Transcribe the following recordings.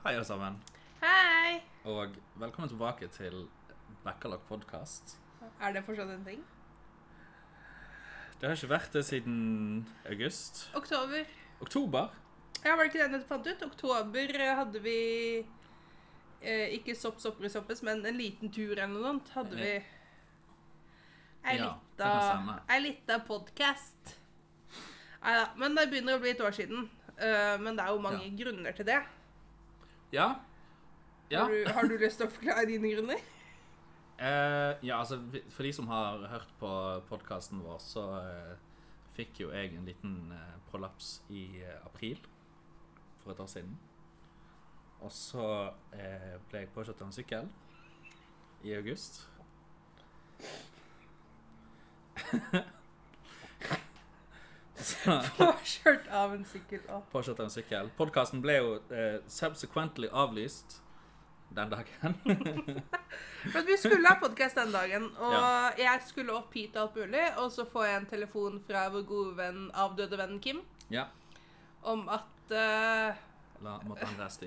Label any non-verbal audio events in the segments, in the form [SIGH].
Hei, alle sammen. Hei! Og velkommen tilbake til Bekkalak podkast. Er det fortsatt en ting? Det har ikke vært det siden august. Oktober. Oktober? Ja, var det ikke det jeg fant ut? Oktober eh, hadde vi eh, Ikke sopp, sopper, soppes, men en liten tur eller noe sånt. Hadde vi ei Ja, lita, podkast. Nei da. Men det begynner å bli et år siden. Uh, men det er jo mange grunner til det. Ja. Ja. Har, du, har du lyst til å forklare dine grunner? Uh, ja, altså For de som har hørt på podkasten vår, så uh, fikk jo jeg en liten uh, prolaps i april for et år siden. Og så ble jeg påkjørt av en sykkel i august. [LAUGHS] [LAUGHS] Påkjørt av en sykkel. Å. påkjørt av en sykkel. Podkasten ble jo eh, subsequently avlyst den dagen. [LAUGHS] For vi skulle ha podkast den dagen, og Ja. jeg skulle opp hit alt mulig, og så får jeg en telefon fra vår gode venn, avdøde venn Kim ja. om at uh, La, måtte han rest,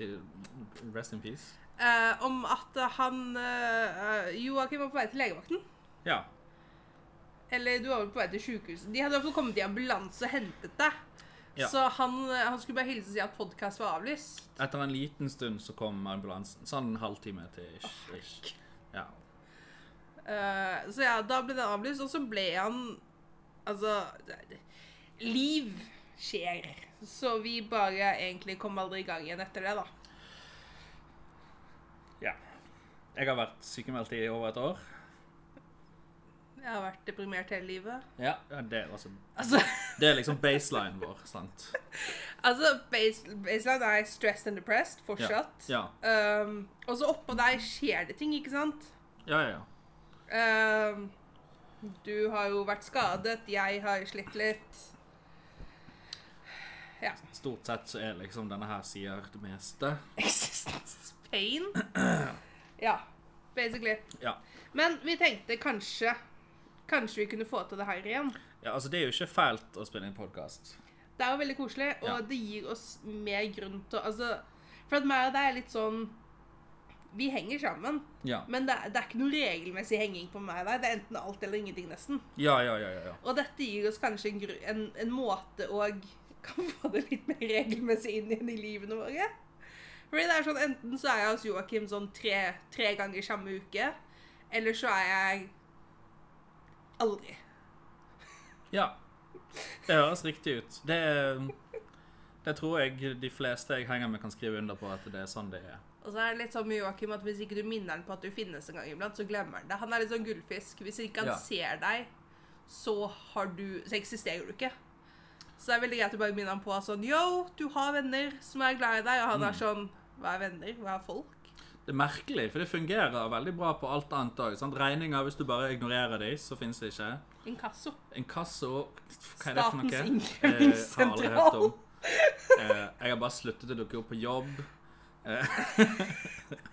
rest in peace. Uh, Om at han uh, Joakim var på vei til legevakten. Ja. Eller du var vel på vei til sjukehuset. De hadde i hvert fall kommet i ambulanse og hentet deg. Ja. Så han, eh, han skulle bare hilse og si at podkast var avlyst. Etter en liten stund så kom ambulansen. Sånn en halvtime til ish. ish. Ja. Uh, så ja, da ble den avlyst, og så ble han Altså Liv skjer. Så vi bare egentlig kom aldri i gang igjen etter det, da. ja. Jeg har vært sykemeldt i over et år. Jeg har vært deprimert hele livet. Ja, ja det, altså, Altså, det er liksom baseline vår, sant? [LAUGHS] altså base, baseline er stressed and depressed fortsatt. Ja. Um, og så oppå deg skjer det ting, ikke sant? Ja, ja, ja. Um, du har jo vært skadet, jeg har slitt litt. Ja. Stort sett så er liksom denne her sier det meste. Existence pain. [CLEARS THROAT] Ja, basically. Ja. Men vi tenkte kanskje Kanskje vi kunne få til det her igjen. ja, altså det er jo ikke fælt å spille inn podkast. Det er jo veldig koselig, og Ja. det gir oss mer grunn til å Altså, for at meg og deg er litt sånn Vi henger sammen, Ja. men det er, det er ikke noe regelmessig henging på meg og deg. Det er enten alt eller ingenting, nesten. Ja, ja, ja, ja. ja. Og dette gir oss kanskje en, en, en måte å kan få det litt mer regelmessig inn igjen i livene våre. Fordi det er sånn, Enten så er jeg hos Joakim sånn tre, tre ganger samme uke, eller så er jeg aldri. Ja. Det høres riktig ut. Det, det tror jeg de fleste jeg henger med, kan skrive under på at det er sånn det er. Og så er det litt sånn med Joakim at hvis ikke du minner han på at du finnes en gang iblant, så glemmer han det. Han er litt sånn gullfisk. Hvis ikke han Ja. ser deg, så har du Så eksisterer du ikke. Så det er veldig greit å bare minne han på sånn Yo, du har venner som er glad i deg. Og han Mm. er sånn Hva er venner? Hva er folk? Det er merkelig, for det fungerer veldig bra på alt annet òg. Regninger, hvis du bare ignorerer dem, så finnes det ikke. Inkasso. Inkasso Hva er det for noe? Statens Eh, innkrevingssentral. om. Eh, jeg har bare sluttet å dukke opp på jobb. Eh, [LAUGHS]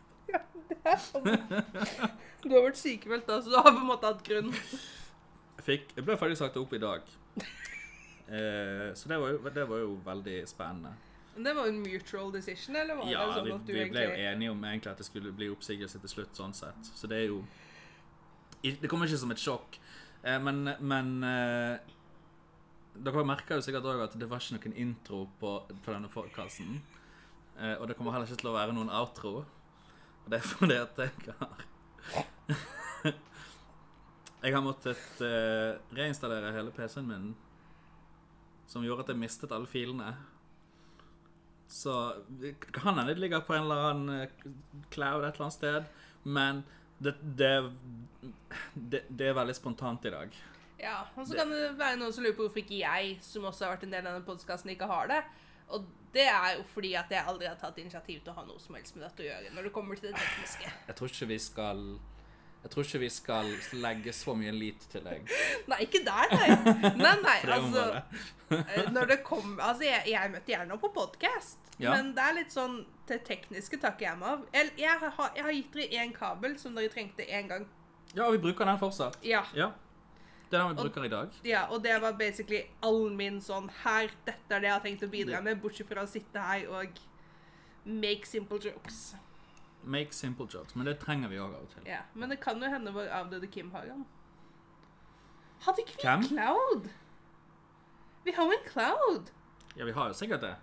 Du har vært sykemeldt da, så du har på en måte hatt grunn. jeg, fikk, jeg ble faktisk sagt opp i dag. Eh, så det var, jo, det var jo veldig spennende. Det var en mutual decision, eller var Ja, det sånn at du vi ble jo enige om egentlig at det skulle bli oppsigelse til slutt, sånn sett. Så det er jo Det kommer ikke som et sjokk. Eh, men men eh, dere merker jo sikkert òg at det var ikke noen intro på, på denne podkasten. Eh, og det kommer heller ikke til å være noen outro. Og det er fordi at jeg har [LAUGHS] Jeg har måttet reinstallere hele PC-en min, som gjorde at jeg mistet alle filene. Så det kan hende det ligger på en eller annen eh, cloud et eller annet sted, men det, det, det, det er veldig spontant i dag. Ja, og så kan det være noen som lurer på hvorfor ikke jeg, som også har vært en del av denne podkasten, ikke har det. Og det er jo fordi at jeg aldri har tatt initiativ til å ha noe som helst med dette å gjøre når det kommer til det tekniske. Jeg tror ikke vi skal Jeg tror ikke vi skal legge så mye lit til deg. [LAUGHS] Nei, ikke der, nei. Nei, [LAUGHS] nei, altså eh, Når det kom Altså, jeg, jeg møtte gjerne opp på podkast, Ja. men det er litt sånn Det tekniske takker jeg meg av. Jeg, jeg, har, jeg har gitt dere én kabel som dere trengte én gang. Ja, og vi bruker den fortsatt. Ja. Ja. Det er den vi Og- bruker i dag. Ja, og det var basically all min sånn Her, dette er det jeg har tenkt å bidra med, bortsett fra å sitte her og Make simple jokes. Make simple jokes. Men det trenger vi òg av og til. Ja, Men det kan jo hende vår avdøde Kim har han. Hadde ikke vi Hvem? en cloud? Vi har jo en cloud. Ja, vi har jo sikkert det.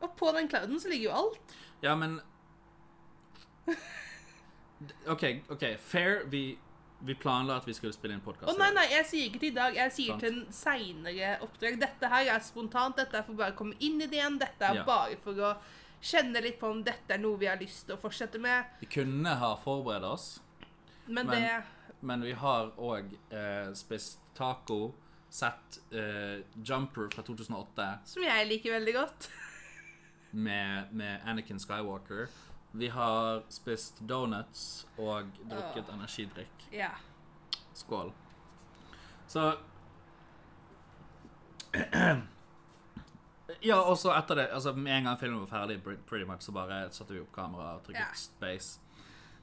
Og på den clouden så ligger jo alt. Ja, men OK, ok, fair. Vi, vi planla at vi skulle spille inn podkast. Å nei, nei, jeg sier ikke til i dag. Jeg sier Sant. til en seinere oppdrag. Dette her er spontant. Dette er for bare å komme inn i det igjen. Dette er Ja. bare for å kjenne litt på om dette er noe vi har lyst til å fortsette med. Vi kunne ha forberedt oss, Men, Men- det men vi har òg eh, spist taco, sett eh, Jumper fra 2008 som jeg liker veldig godt. [LAUGHS] med, med Anakin Skywalker. Vi har spist donuts og drukket energidrikk. Ja. Skål. Så [CLEARS THROAT] [CLEARS THROAT] Ja, og så etter det, altså med en gang filmen var ferdig, pretty much, så bare satte vi opp kamera og trykket Ja. space.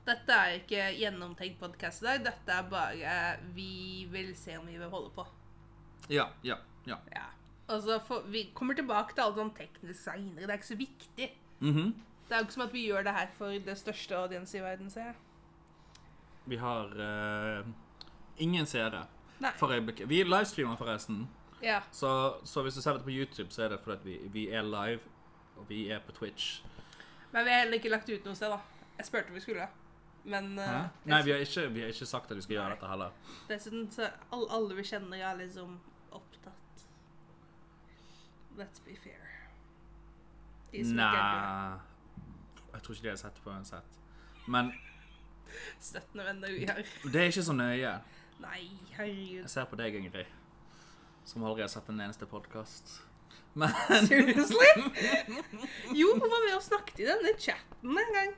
Dette er ikke gjennomtenkt podkast i dag. Dette er bare Vi vil se om vi vil holde på. Ja, ja, ja. Ja. Altså, for, vi kommer tilbake til alt sånn teknisk seinere. Det er ikke så viktig. Mhm. Det er jo ikke som at vi gjør det her for det største audienset i verden, ser jeg. Vi har uh, ingen seere for øyeblikket. Vi livestreamer forresten, Ja. så, så hvis du ser dette på YouTube, så er det fordi vi, vi er live, og vi er på Twitch. Men vi har heller ikke lagt ut noe sted, da. Jeg spurte om vi skulle. Men uh, Nei, vi har, ikke, vi har ikke sagt at vi skal gjøre dette heller. dessuten så alle, alle vi kjenner, er liksom opptatt. Let's be fair. Nei Jeg tror ikke de har sett på uansett. Men. Støttende venner vi har. det er ikke så nøye. Nei, herregud. Jeg ser på deg, Ingrid, som aldri har sett en eneste podkast. Men Seriously? Jo, hun var med og snakket i denne chatten en gang.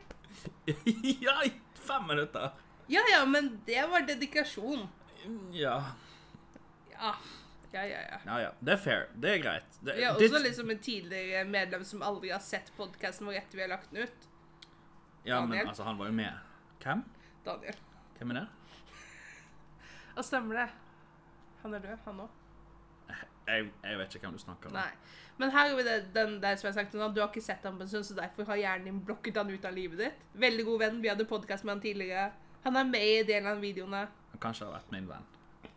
[LAUGHS] Ja, i fem minutter! Ja, ja, men det var dedikasjon. Ja. Ja. Ja, ja, ja. Ja, ja. Det er fair. Det er greit. Det, ja, også ditt- også liksom en tidligere medlem som aldri har sett podkasten vår etter vi har lagt den ut. Ja, men altså, han var jo med. Hvem? Daniel. Hvem er det? Og stemmer det. Han er død, han òg. Jeg, jeg vet ikke hvem du snakker om. Nei. Men her vi det, den der som jeg sagt til Du har ikke sett ham på en stund, så derfor har hjernen din blokket han ut av livet ditt. Veldig god venn. Vi hadde podkast med han tidligere. Han er med i delen av videoene. Han kanskje har vært min venn.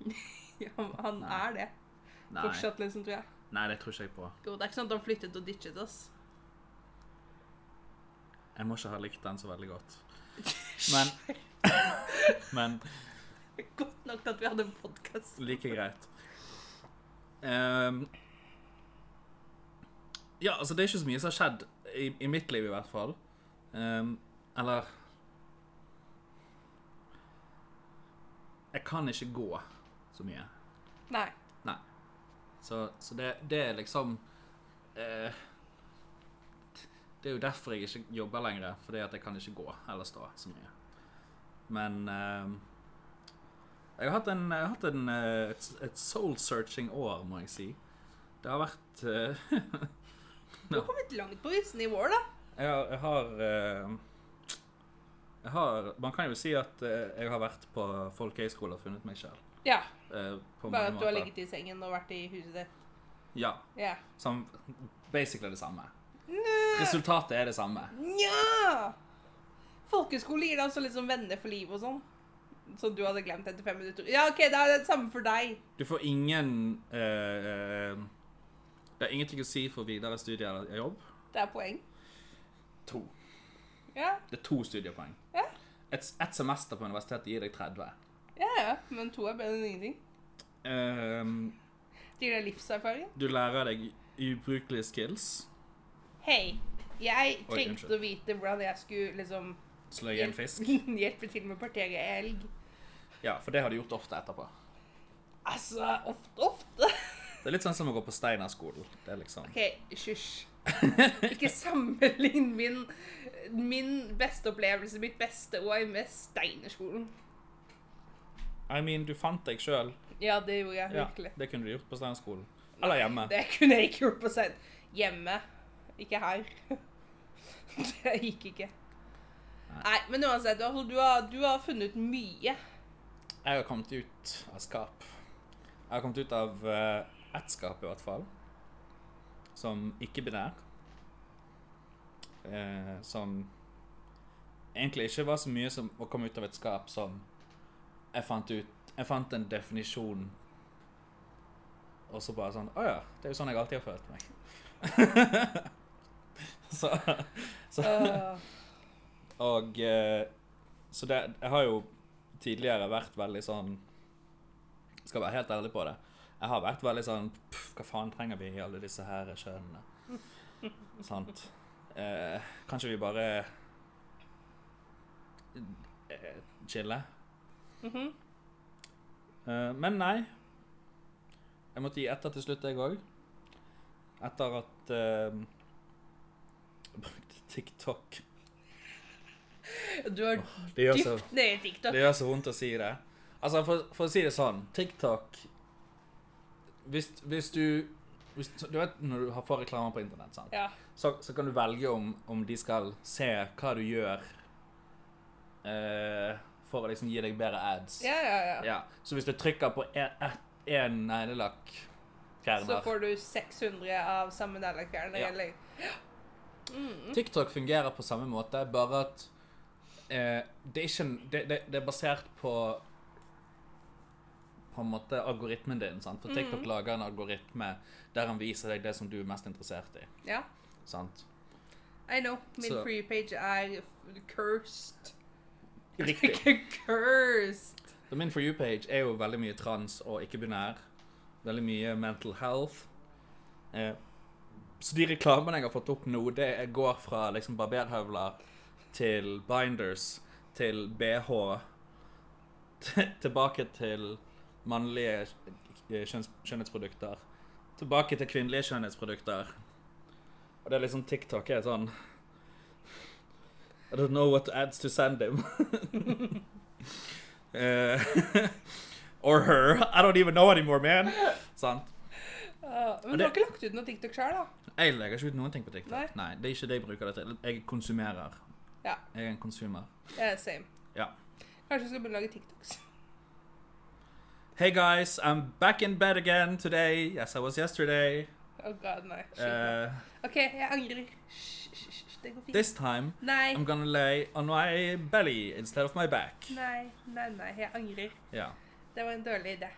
[LAUGHS] Ja, han Nei. er det. Nei, Fortsatt, liksom, tror jeg. Nei det tror ikke jeg på. Jo, det er ikke sånn at han flyttet og ditchet oss. Jeg må ikke ha likt den så veldig godt. [LAUGHS] Men [LAUGHS] Men Godt nok at vi hadde en podkast. like greit. Ehm, ja, altså det er ikke så mye som har skjedd, i, i mitt liv i hvert fall. Um, eller Jeg kan ikke gå så mye. Nei. Så, så det, det er liksom uh, Det er jo derfor jeg ikke jobber lenger, fordi at jeg kan ikke gå eller stå så mye. Men eh, jeg har hatt, en, jeg har hatt en, eh, et, et soul-searching år, må jeg si. Det har vært uh, [LAUGHS] Du har kommet langt på visse nivåer, da. jeg, har, jeg har eh, Jeg har Man kan jo si at jeg har vært på folkehøyskole og funnet meg sjøl. Ja. på Bare at du har ligget i sengen og vært i huset ditt. Ja. Ja. Som basically det samme. Resultatet er det samme. Nja! Folkeskole gir deg altså sånn venner for livet og sånn. Som du hadde glemt etter fem minutter. Ja, OK, da er det samme for deg. Du får ingen eh, eh, Det er ingenting å si for videre studier eller jobb. Det er poeng. To. Ja, Det er to studiepoeng. Ja. Et, et semester på universitetet gir deg 30. ja, ja. Men to er bedre enn ingenting. Ehm, Det gir deg livserfaring. du lærer deg ubrukelige skills. Hei, jeg trengte å vite hvordan jeg skulle liksom Sløye en fisk. [LAUGHS] hjelpe til med å partere elg. Ja, for det har du gjort ofte etterpå. Altså, ofte, ofte. Det er litt sånn som å gå på Steinerskolen. Det er liksom OK, hysj. Ikke sammenlign min, min beste opplevelse, mitt beste år med Steinerskolen. I mean, du fant deg sjøl. Ja, det gjorde jeg virkelig. Ja, det kunne du gjort på Steinerskolen. Eller hjemme. Det kunne jeg ikke gjort på Stein. Hjemme. Ikke her. [LAUGHS] Det gikk ikke. Nei, men uansett, du har, du har funnet mye. Jeg har kommet ut av skap. Jeg har kommet ut av uh, ett skap, i hvert fall. Som ikke-binær. Uh, som egentlig ikke var så mye som å komme ut av et skap som jeg fant ut Jeg fant en definisjon, og så bare sånn Å ja, det er jo sånn jeg alltid har følt meg. [LAUGHS] så, så Åh. [LAUGHS] Og eh, Så det Jeg har jo tidligere vært veldig sånn Skal være helt ærlig på det. Jeg har vært veldig sånn Pff, hva faen trenger vi i alle disse her kjønnene? [LAUGHS] Sant? Eh, kanskje vi bare eh, chiller? Mm -hmm. Eh, men nei. Jeg måtte gi etter til slutt, jeg òg. Etter at eh, [LAUGHS] brukte TikTok. Du har dypt så nede i TikTok. Det gjør så vondt å si det. Altså, for, for å si det sånn, TikTok Hvis, hvis du hvis, Du vet når du får reklamer på internett, sant? Ja. Så, så kan du velge om, om de skal se hva du gjør eh, for å liksom gi deg bedre ads. Ja, ja, ja. Ja, Så hvis du trykker på én neglelakk Så får du 600 av samme neglelakkfjerner, Ja. mm. TikTok fungerer på samme måte, bare at eh, det, er ikke, det, det, det er basert på på en måte algoritmen din. Sant? For TikTok lager en algoritme der han viser deg det som du er mest interessert i. Ja. Sant? I know. Min Så- free page er cursed. Riktig. [LAUGHS] cursed. Så min For you-page er jo veldig mye trans og ikke-binær. Veldig mye mental health. Eh, så de reklamene jeg har fått opp nå, det går fra liksom barberhøvler til binders til BH tilbake til mannlige eh, skjønnhetsprodukter. Tilbake til kvinnelige skjønnhetsprodukter. Og det er liksom TikTok er sånn I don't know what ads to send him. uh, [LAUGHS] [LAUGHS] or her. I don't even know anymore, man. Sant? Uh, men det, du har ikke lagt ut noe TikTok sjøl, da? Jeg legger ikke ut noen ting på TikTok. Nei. Nei. Det er ikke det jeg bruker det til. Jeg konsumerer. Ja. Jeg er en konsumer. Ja, same. Ja. Kanskje vi skal begynne å lage TikToks? Hey guys, I'm back in bed again today. Yes, I was yesterday. Oh god, nei. Uh, OK, jeg angrer. Det går fint. this time, Nei. I'm gonna lay on my belly instead of my back. Nei, nei, nei. Jeg angrer. Ja. Det var en dårlig idé.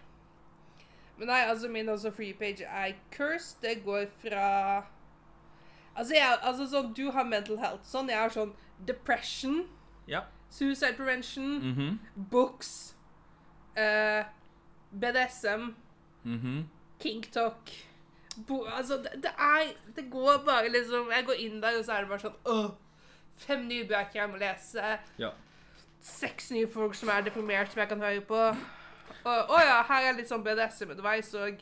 Men nei, altså min også free page er cursed. Det går fra Altså, jeg, altså sånn, du har mental health. Sånn, jeg har sånn depression, Ja. suicide prevention, Mhm. books, uh, BDSM, King kinktalk Bo, altså, det, det er Det går bare liksom Jeg går inn der, og så er det bare sånn Åh, fem nye bøker jeg må lese. Ja. Seks nye folk som er deprimert, som jeg kan høre på. Og å ja, her er litt sånn BDSM underveis, og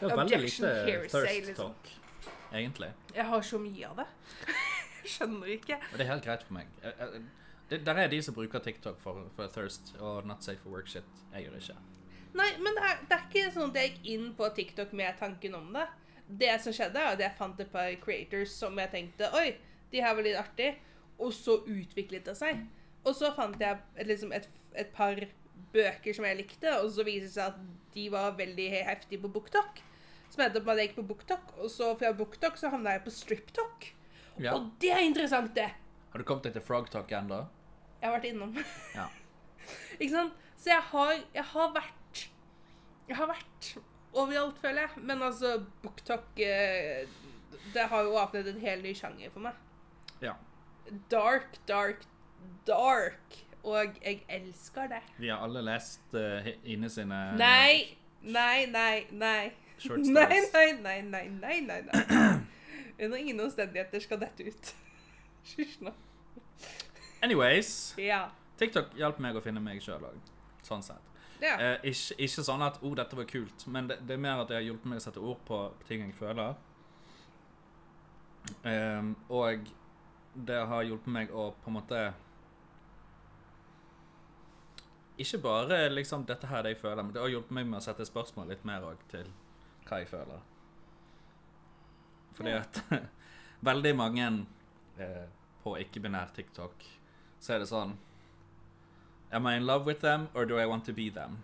Det er veldig lite hearsay, thirst liksom. talk, egentlig. jeg har så mye av det. Skjønner ikke. Og det er helt greit for meg. Det, der er de som bruker TikTok for, for thirst og not safe for work shit. Jeg gjør det ikke. Nei, men det er, det er ikke sånn at jeg gikk inn på TikTok med tanken om det. Det som skjedde, er at jeg fant et par creators som jeg tenkte Oi, de her var litt artig. Og så utviklet det seg. Og så fant jeg et, liksom et, et par bøker som jeg likte, og så viser det seg at de var veldig heftige på BookTok. Som endte opp med at jeg gikk på BookTok, og så fra BookTok så havna jeg på StripTok. Ja. Og det er interessant, det. Har du kommet deg til Frogtalk ennå? Jeg har vært innom. Ja. [LAUGHS] Ikke sant? Så jeg har, jeg har vært Jeg har vært overalt, føler jeg. Men altså, BookTok eh, Det har jo åpnet en hel ny sjanger for meg. Ja. Dark, dark, dark. Og jeg elsker det. Vi har alle lest uh, Ine sine Nei, nei, nei, nei. Short Nei, stories. [LAUGHS] nei, nei, nei, nei, nei, nei. Under ingen omstendigheter skal dette ut. [LAUGHS] Hysj nå. Anyways, Ja. TikTok hjalp meg å finne meg sjøl òg. Sånn sett. ja. Eh, ikke, ikke sånn at 'Å, oh, dette var kult', men det, det er mer at det har hjulpet meg å sette ord på ting jeg føler. Ehm, og det har hjulpet meg å på en måte Ikke bare liksom 'dette her er det jeg føler', men det har hjulpet meg med å sette spørsmål litt mer òg til hva jeg føler. Fordi at [LAUGHS] veldig mange eh, på ikke-binær TikTok, så er det sånn Am I in love with them, or do I want to be them?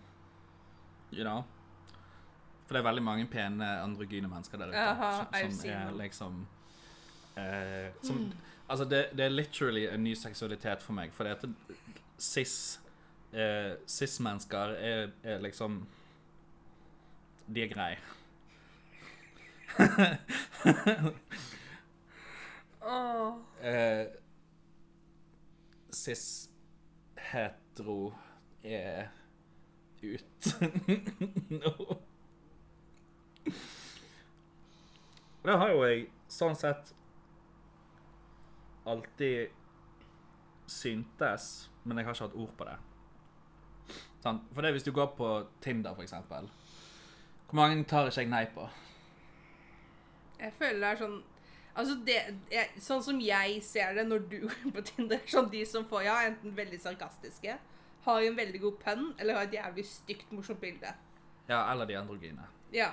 You know? For det er veldig mange pene androgyne mennesker der ute uh -huh, som, som er liksom eh, som, Altså, det, det er literally en ny seksualitet for meg, For det at cis eh, Cis-mennesker er, er liksom De er greie. Åh. Eh, Cis-hetero er ut [LAUGHS] nå. Det har jo jeg sånn sett alltid syntes, men jeg har ikke hatt ord på det. Sånn. For det er hvis du går på Tinder, for eksempel. Hvor mange tar ikke jeg nei på? Jeg føler det er sånn Altså det, jeg, Sånn som jeg ser det når du [LAUGHS] går på Tinder, sånn de som får ja, enten veldig sarkastiske, har en veldig god pønn, eller har et jævlig stygt, morsomt bilde. Ja, eller de androgyne. Ja.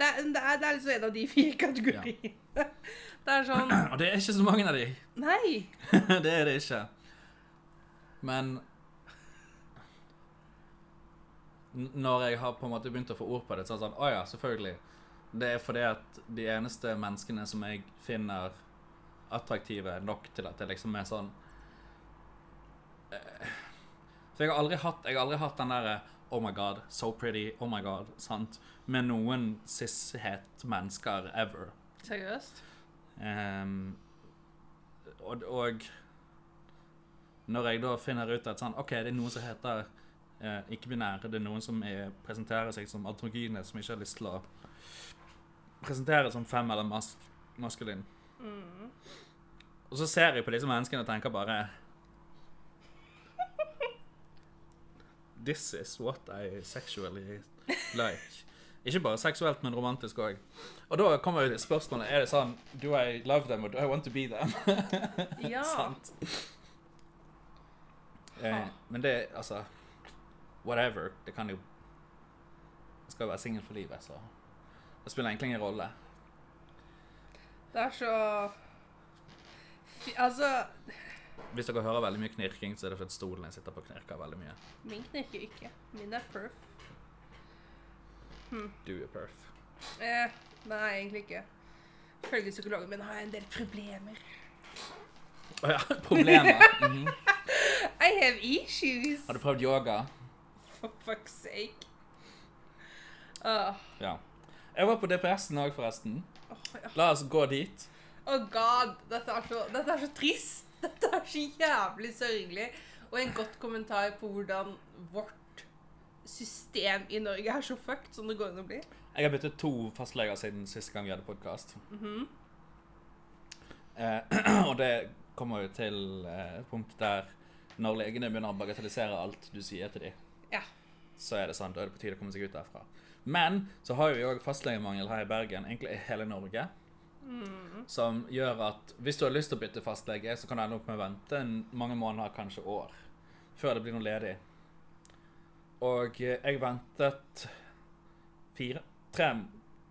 Det, det, er, det er liksom en av de fire kategoriene. [LAUGHS] Det er sånn [CLEARS THROAT] Og det er ikke så mange av de. Nei. [LAUGHS] det er det ikke. Men Når jeg har på en måte begynt å få ord på det, så er det sånn Å ja, selvfølgelig. Det er fordi at de eneste menneskene som jeg finner attraktive nok til at det liksom er sånn eh, For jeg har aldri hatt, har aldri hatt den derre Oh my god, so pretty, oh my god, sant? Med noen cis-het mennesker ever. Seriøst? Um, og, og når jeg da finner ut at sånn, ok, det er noen som heter eh, ikke-binære, det er noen som er, presenterer seg som androgyne, som ikke har lyst til å presentere som fem eller mas maskulin. Og så ser jeg på disse menneskene og tenker bare This is what I sexually like. Ikke bare seksuelt, men romantisk òg. Og da kommer jo spørsmålet Er det sånn Do I love them, or do I want to be them? Ja. [LAUGHS] Sant? Eh, men det Altså Whatever. Det kan jo Jeg skal jo være singel for livet, så det spiller egentlig ingen rolle. Det er så Fy- Altså Hvis dere hører veldig mye knirking, så er det fordi stolen jeg sitter på, knirker veldig mye. Min knirker ikke. Min er perf. Du er perf. Eh, nei, egentlig ikke. Ifølge psykologen min har jeg en del problemer. Å ja, [LAUGHS] problemer. Mhm. [LAUGHS] I have issues. Har du prøvd yoga? For fuck's sake. Uh. Ja. Jeg var på DPS-en òg, forresten. Oh, ja. La oss gå dit. Oh god, dette er, så, dette er så trist. [LAUGHS] Dette er så jævlig sørgelig. Og en godt kommentar på hvordan vårt system i Norge er så fucked som det går an å bli. Jeg har byttet to fastleger siden siste gang vi hadde podkast. eh, [CLEARS THROAT] og det kommer jo til eh, et punkt der når legene begynner å bagatellisere alt du sier til dem, Ja. så er det sant. da er det på tide å komme seg ut derfra. Men så har vi òg fastlegemangel her i Bergen, egentlig i hele Norge. Som gjør at hvis du har lyst til å bytte fastlege, så kan du ende opp med å vente mange måneder, kanskje år, før det blir noe ledig. Og jeg ventet fire tre,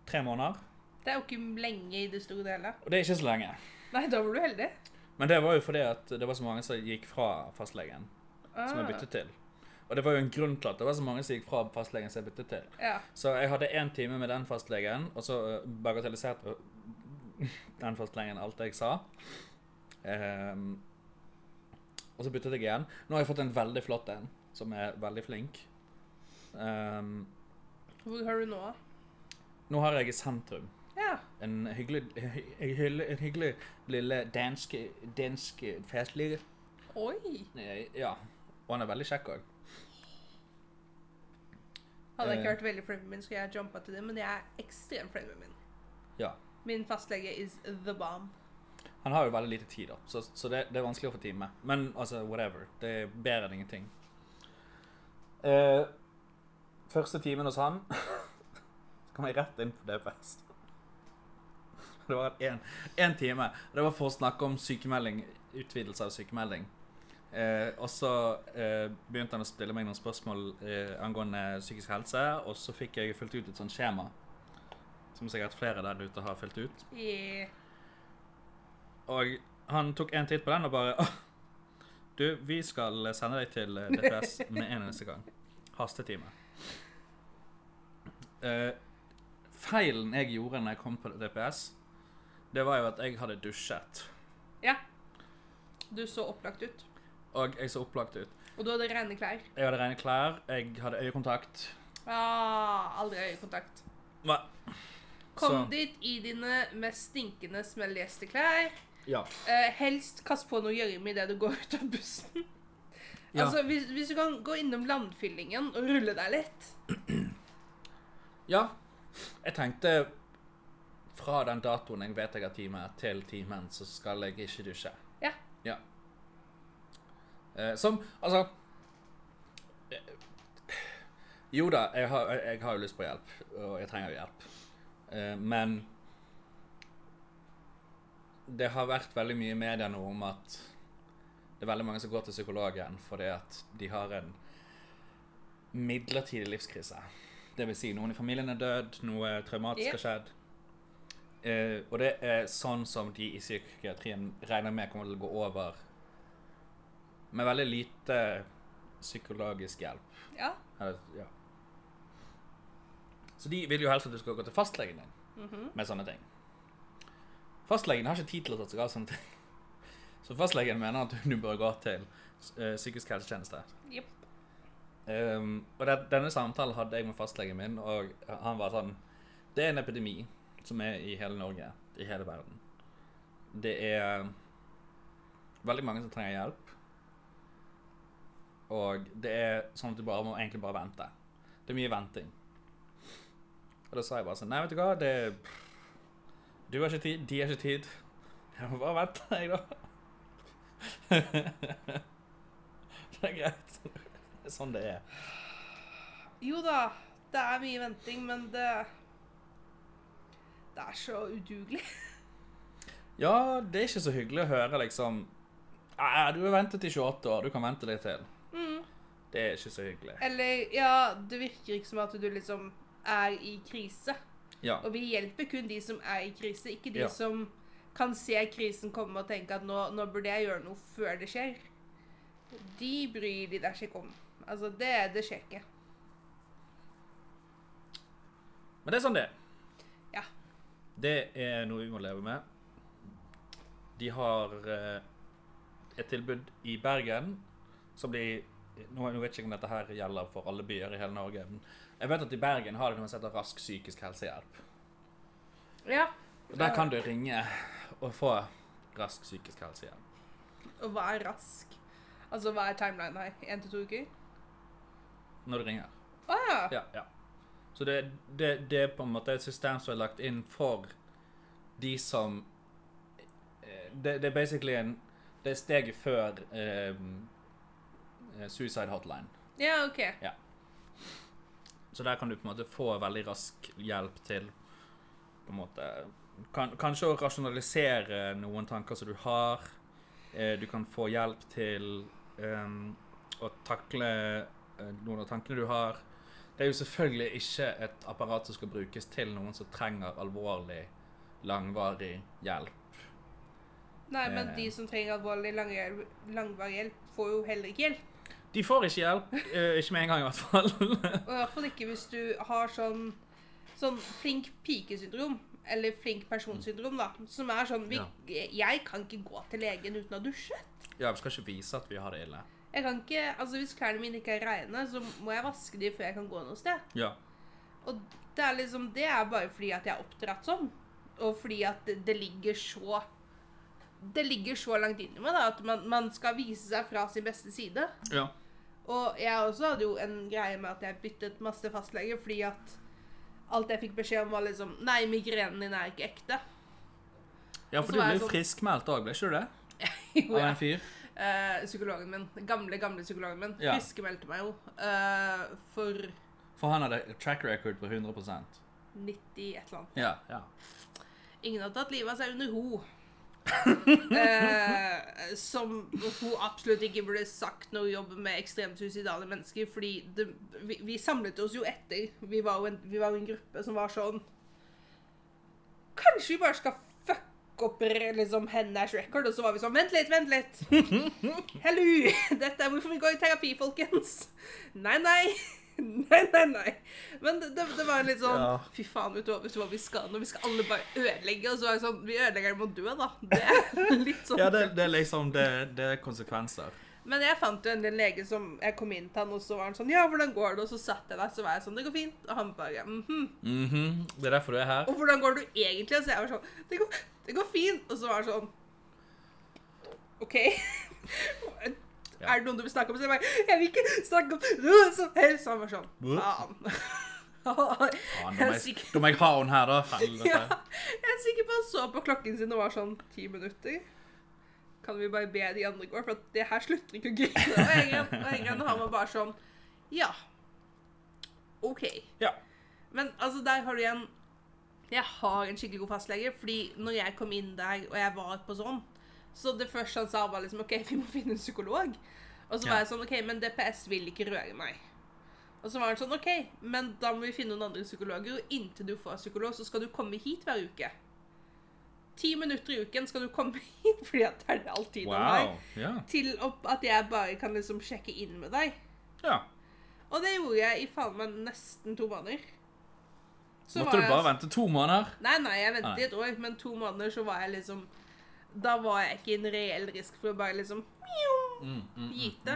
tre måneder. Det er jo ikke lenge i det store og hele. Og det er ikke så lenge. Nei, da var du heldig. Men det var jo fordi at det var så mange som gikk fra fastlegen, som jeg Ah, byttet til. Og det var jo en grunn til at det var så mange som gikk fra fastlegen som jeg byttet til. Ja. Så jeg hadde én time med den fastlegen, og så eh, bagatelliserte [LAUGHS] den fastlegen alt jeg sa. Um, og så byttet jeg igjen. Nå har jeg fått en veldig flott en, som er veldig flink. Um, Hvor har du nå? nå har jeg i sentrum Ja. en hyggelig, hyggelig, en hyggelig lille dansk, dansk fastlege. Oi. Eh, Ja, og han er veldig kjekk òg. Hadde jeg ikke Eh. vært veldig flink med min, skulle jeg jumpa til det, men jeg er ekstremt flink med min. Ja. Min fastlege is the bomb. Han har jo veldig lite tid, da, så, så det, det er vanskelig å få time. Men altså, whatever. Det er bedre enn ingenting. Eh, første timen hos han [LAUGHS] Så kom jeg rett inn på DPS. Det var én én time. Det var for å snakke om sykemelding, utvidelse av sykemelding. Eh, og så eh, begynte han å stille meg noen spørsmål eh, angående psykisk helse, og så fikk jeg fylt ut et sånt skjema. Som sikkert flere der ute har fylt ut. Yeah. Og han tok en titt på den og bare «Åh, Du, vi skal sende deg til eh, DPS [LAUGHS] med en eneste gang. Hastetime. Eh, feilen jeg gjorde når jeg kom på DPS, det var jo at jeg hadde dusjet. Ja. Du så opplagt ut. Og jeg så opplagt ut. Og du hadde rene klær. Jeg hadde rene klær, jeg hadde øyekontakt. Ah, aldri øyekontakt. Hva? Kom Så- dit i dine mest stinkende, smelligste klær. Ja. Eh, helst kast på noe gjørme idet du går ut av bussen. [LAUGHS] Ja. Altså, hvis, hvis du kan gå innom landfyllingen og rulle deg litt. [CLEARS THROAT] ja. Jeg tenkte fra den datoen jeg vet jeg har time, til timen, så skal jeg ikke dusje. Ja. Ja. Eh, som Altså eh, Jo da, jeg har, jeg, har jo lyst på hjelp, og jeg trenger jo hjelp. Eh, men det har vært veldig mye i media nå om at det er veldig mange som går til psykologen fordi at de har en midlertidig livskrise. Det vil si, noen i familien er død, noe traumatisk har skjedd. Eh, og det er sånn som de i psykiatrien regner med kommer til å gå over med veldig lite psykologisk hjelp. Ja. Eller, ja. Så de vil jo helst at du skal gå til fastlegen din Mhm. med sånne ting. Fastlegen har ikke tid til å ta seg av sånne ting. [LAUGHS] Så fastlegen mener at du bør gå til eh, psykisk helsetjeneste. Yep. Um, og det, denne samtalen hadde jeg med fastlegen min, og han var sånn Det er en epidemi som er i hele Norge, i hele verden. Det er veldig mange som trenger hjelp. Og det er sånn at du bare må egentlig bare vente. Det er mye venting. Og da sa jeg bare sånn Nei, vet du hva, det Du har ikke tid, de har ikke tid. Jeg må bare vente, jeg, da. [LAUGHS] det er greit. Det er sånn det er. Jo da, det er mye venting, men det Det er så udugelig. [LAUGHS] Ja, det er ikke så hyggelig å høre liksom Nei, Du har ventet i 28 år, du kan vente litt til. Det er ikke så hyggelig. Eller, ja, det virker ikke som at du liksom er i krise. Ja. Og vi hjelper kun de som er i krise, ikke de Ja. som kan se krisen komme og tenke at nå, nå burde jeg gjøre noe før det skjer. De bryr de deg ikke om. Altså, det, det skjer ikke. Men det er sånn det er. Ja. Det er noe vi må leve med. De har eh, et tilbud i Bergen som de nå, nå vet jeg ikke om dette her gjelder for alle byer i hele Norge. Men jeg vet at i Bergen har de noe som heter Rask psykisk helsehjelp. Ja. Og Der kan du ringe og få rask psykisk helsehjelp. Og hva er rask? Altså, hva er timeline her? Én til to uker? Når du ringer. Å ja. Ja, ja. Så det, det, det er på en måte et system som er lagt inn for de som eh, Det, det er basically en Det er steget før eh, Suicide Hotline. Ja, OK. Så der kan du på en måte få veldig rask hjelp til på en måte kan, Kanskje å rasjonalisere noen tanker som du har. Eh, du kan få hjelp til um, å takle eh, noen av tankene du har. Det er jo selvfølgelig ikke et apparat som skal brukes til noen som trenger alvorlig, langvarig hjelp. Nei, men Eh. de som trenger alvorlig langvarig hjelp, får jo heller ikke hjelp. De får ikke hjelp. Eh, ikke med en gang, i hvert fall. [LAUGHS] Og i hvert fall ikke hvis du har sånn, sånn flink pike-syndrom. Eller flink person-syndrom, da. Som er sånn vi, Jeg kan ikke gå til legen uten å ha dusjet. ja, vi skal ikke vise at vi har det ille. Jeg kan ikke, altså Hvis klærne mine ikke er reine, så må jeg vaske de før jeg kan gå noe sted. Ja. Og det er liksom, det er bare fordi at jeg er oppdratt sånn. Og fordi at det, det ligger så Det ligger så langt inni meg da, at man, man skal vise seg fra sin beste side. ja. Og jeg også hadde jo en greie med at jeg byttet masse fastlege fordi at alt jeg fikk beskjed om, var liksom Nei, migrenen din er ikke ekte. Ja, for du ble jo sånn- friskmeldt òg, ble ikke du det? [LAUGHS] Jo, ja. Av en fyr? Uh, psykologen min, gamle, gamle psykologen min, Ja. friskmeldte meg jo Uh, for For han hadde track record på 100% 90 et eller annet. Ja. ja. Ingen har tatt livet av seg under ho. Eh, som hun absolutt ikke burde sagt når hun jobber med ekstremt suicidale mennesker. Fordi det, vi, vi samlet oss jo etter. Vi var jo, en, vi var jo en gruppe som var sånn Kanskje vi bare skal fucke opp liksom hennes record? Og så var vi sånn Vent litt, vent litt. [LAUGHS] Hello! [LAUGHS] Dette er hvorfor vi går i terapi, folkens. Nei, nei. [LAUGHS] Nei, nei, nei. Men det, det, var litt sånn Ja. Fy faen, vet du, vet du hva vi skal nå? Vi skal alle bare ødelegge. Og så er det sånn Vi ødelegger det med å dø, da. Det er [LAUGHS] litt sånn. Ja, det, det er liksom det, det er konsekvenser. Men jeg fant jo en del lege som Jeg kom inn til han, og så var han sånn Ja, hvordan går det? Og så satt jeg der, så var jeg sånn Det går fint. Og han bare mhm. Mhm, Det er derfor du er her. Og hvordan går det egentlig? Og så jeg var sånn Det går, det går fint. Og så var han sånn OK. [LAUGHS] Ja. Er det noen du vil snakke om? Så jeg bare Jeg vil ikke snakke om noe som helst. Han var sånn Faen. [LAUGHS] Da, må Jeg må ha henne her, da. Ja, jeg er sikker på han så på klokken sin og var sånn ti minutter. Kan vi bare be de andre gå, for det her slutter ikke å grine. Og og han var bare sånn Ja. OK. Ja. Men altså, der har du igjen Jeg har en skikkelig god fastlege, fordi når jeg kom inn der, og jeg var på sånn, så det første han sa, var liksom OK, vi må finne en psykolog. Og så Ja. var jeg sånn OK, men DPS vil ikke røre meg. Og så var han sånn OK, men da må vi finne noen andre psykologer, og inntil du får psykolog, så skal du komme hit hver uke. Ti minutter i uken skal du komme [LAUGHS] hit, fordi at det er all tiden Wow. Ja. Til at jeg bare kan liksom sjekke inn med deg. ja. Og det gjorde jeg i faen meg nesten to måneder. Så Måtte var du jeg- bare vente to måneder? Nei, nei, jeg ventet i et år, men to måneder så var jeg liksom Da var jeg ikke i en reell risk for å bare liksom Mm, mm, gite.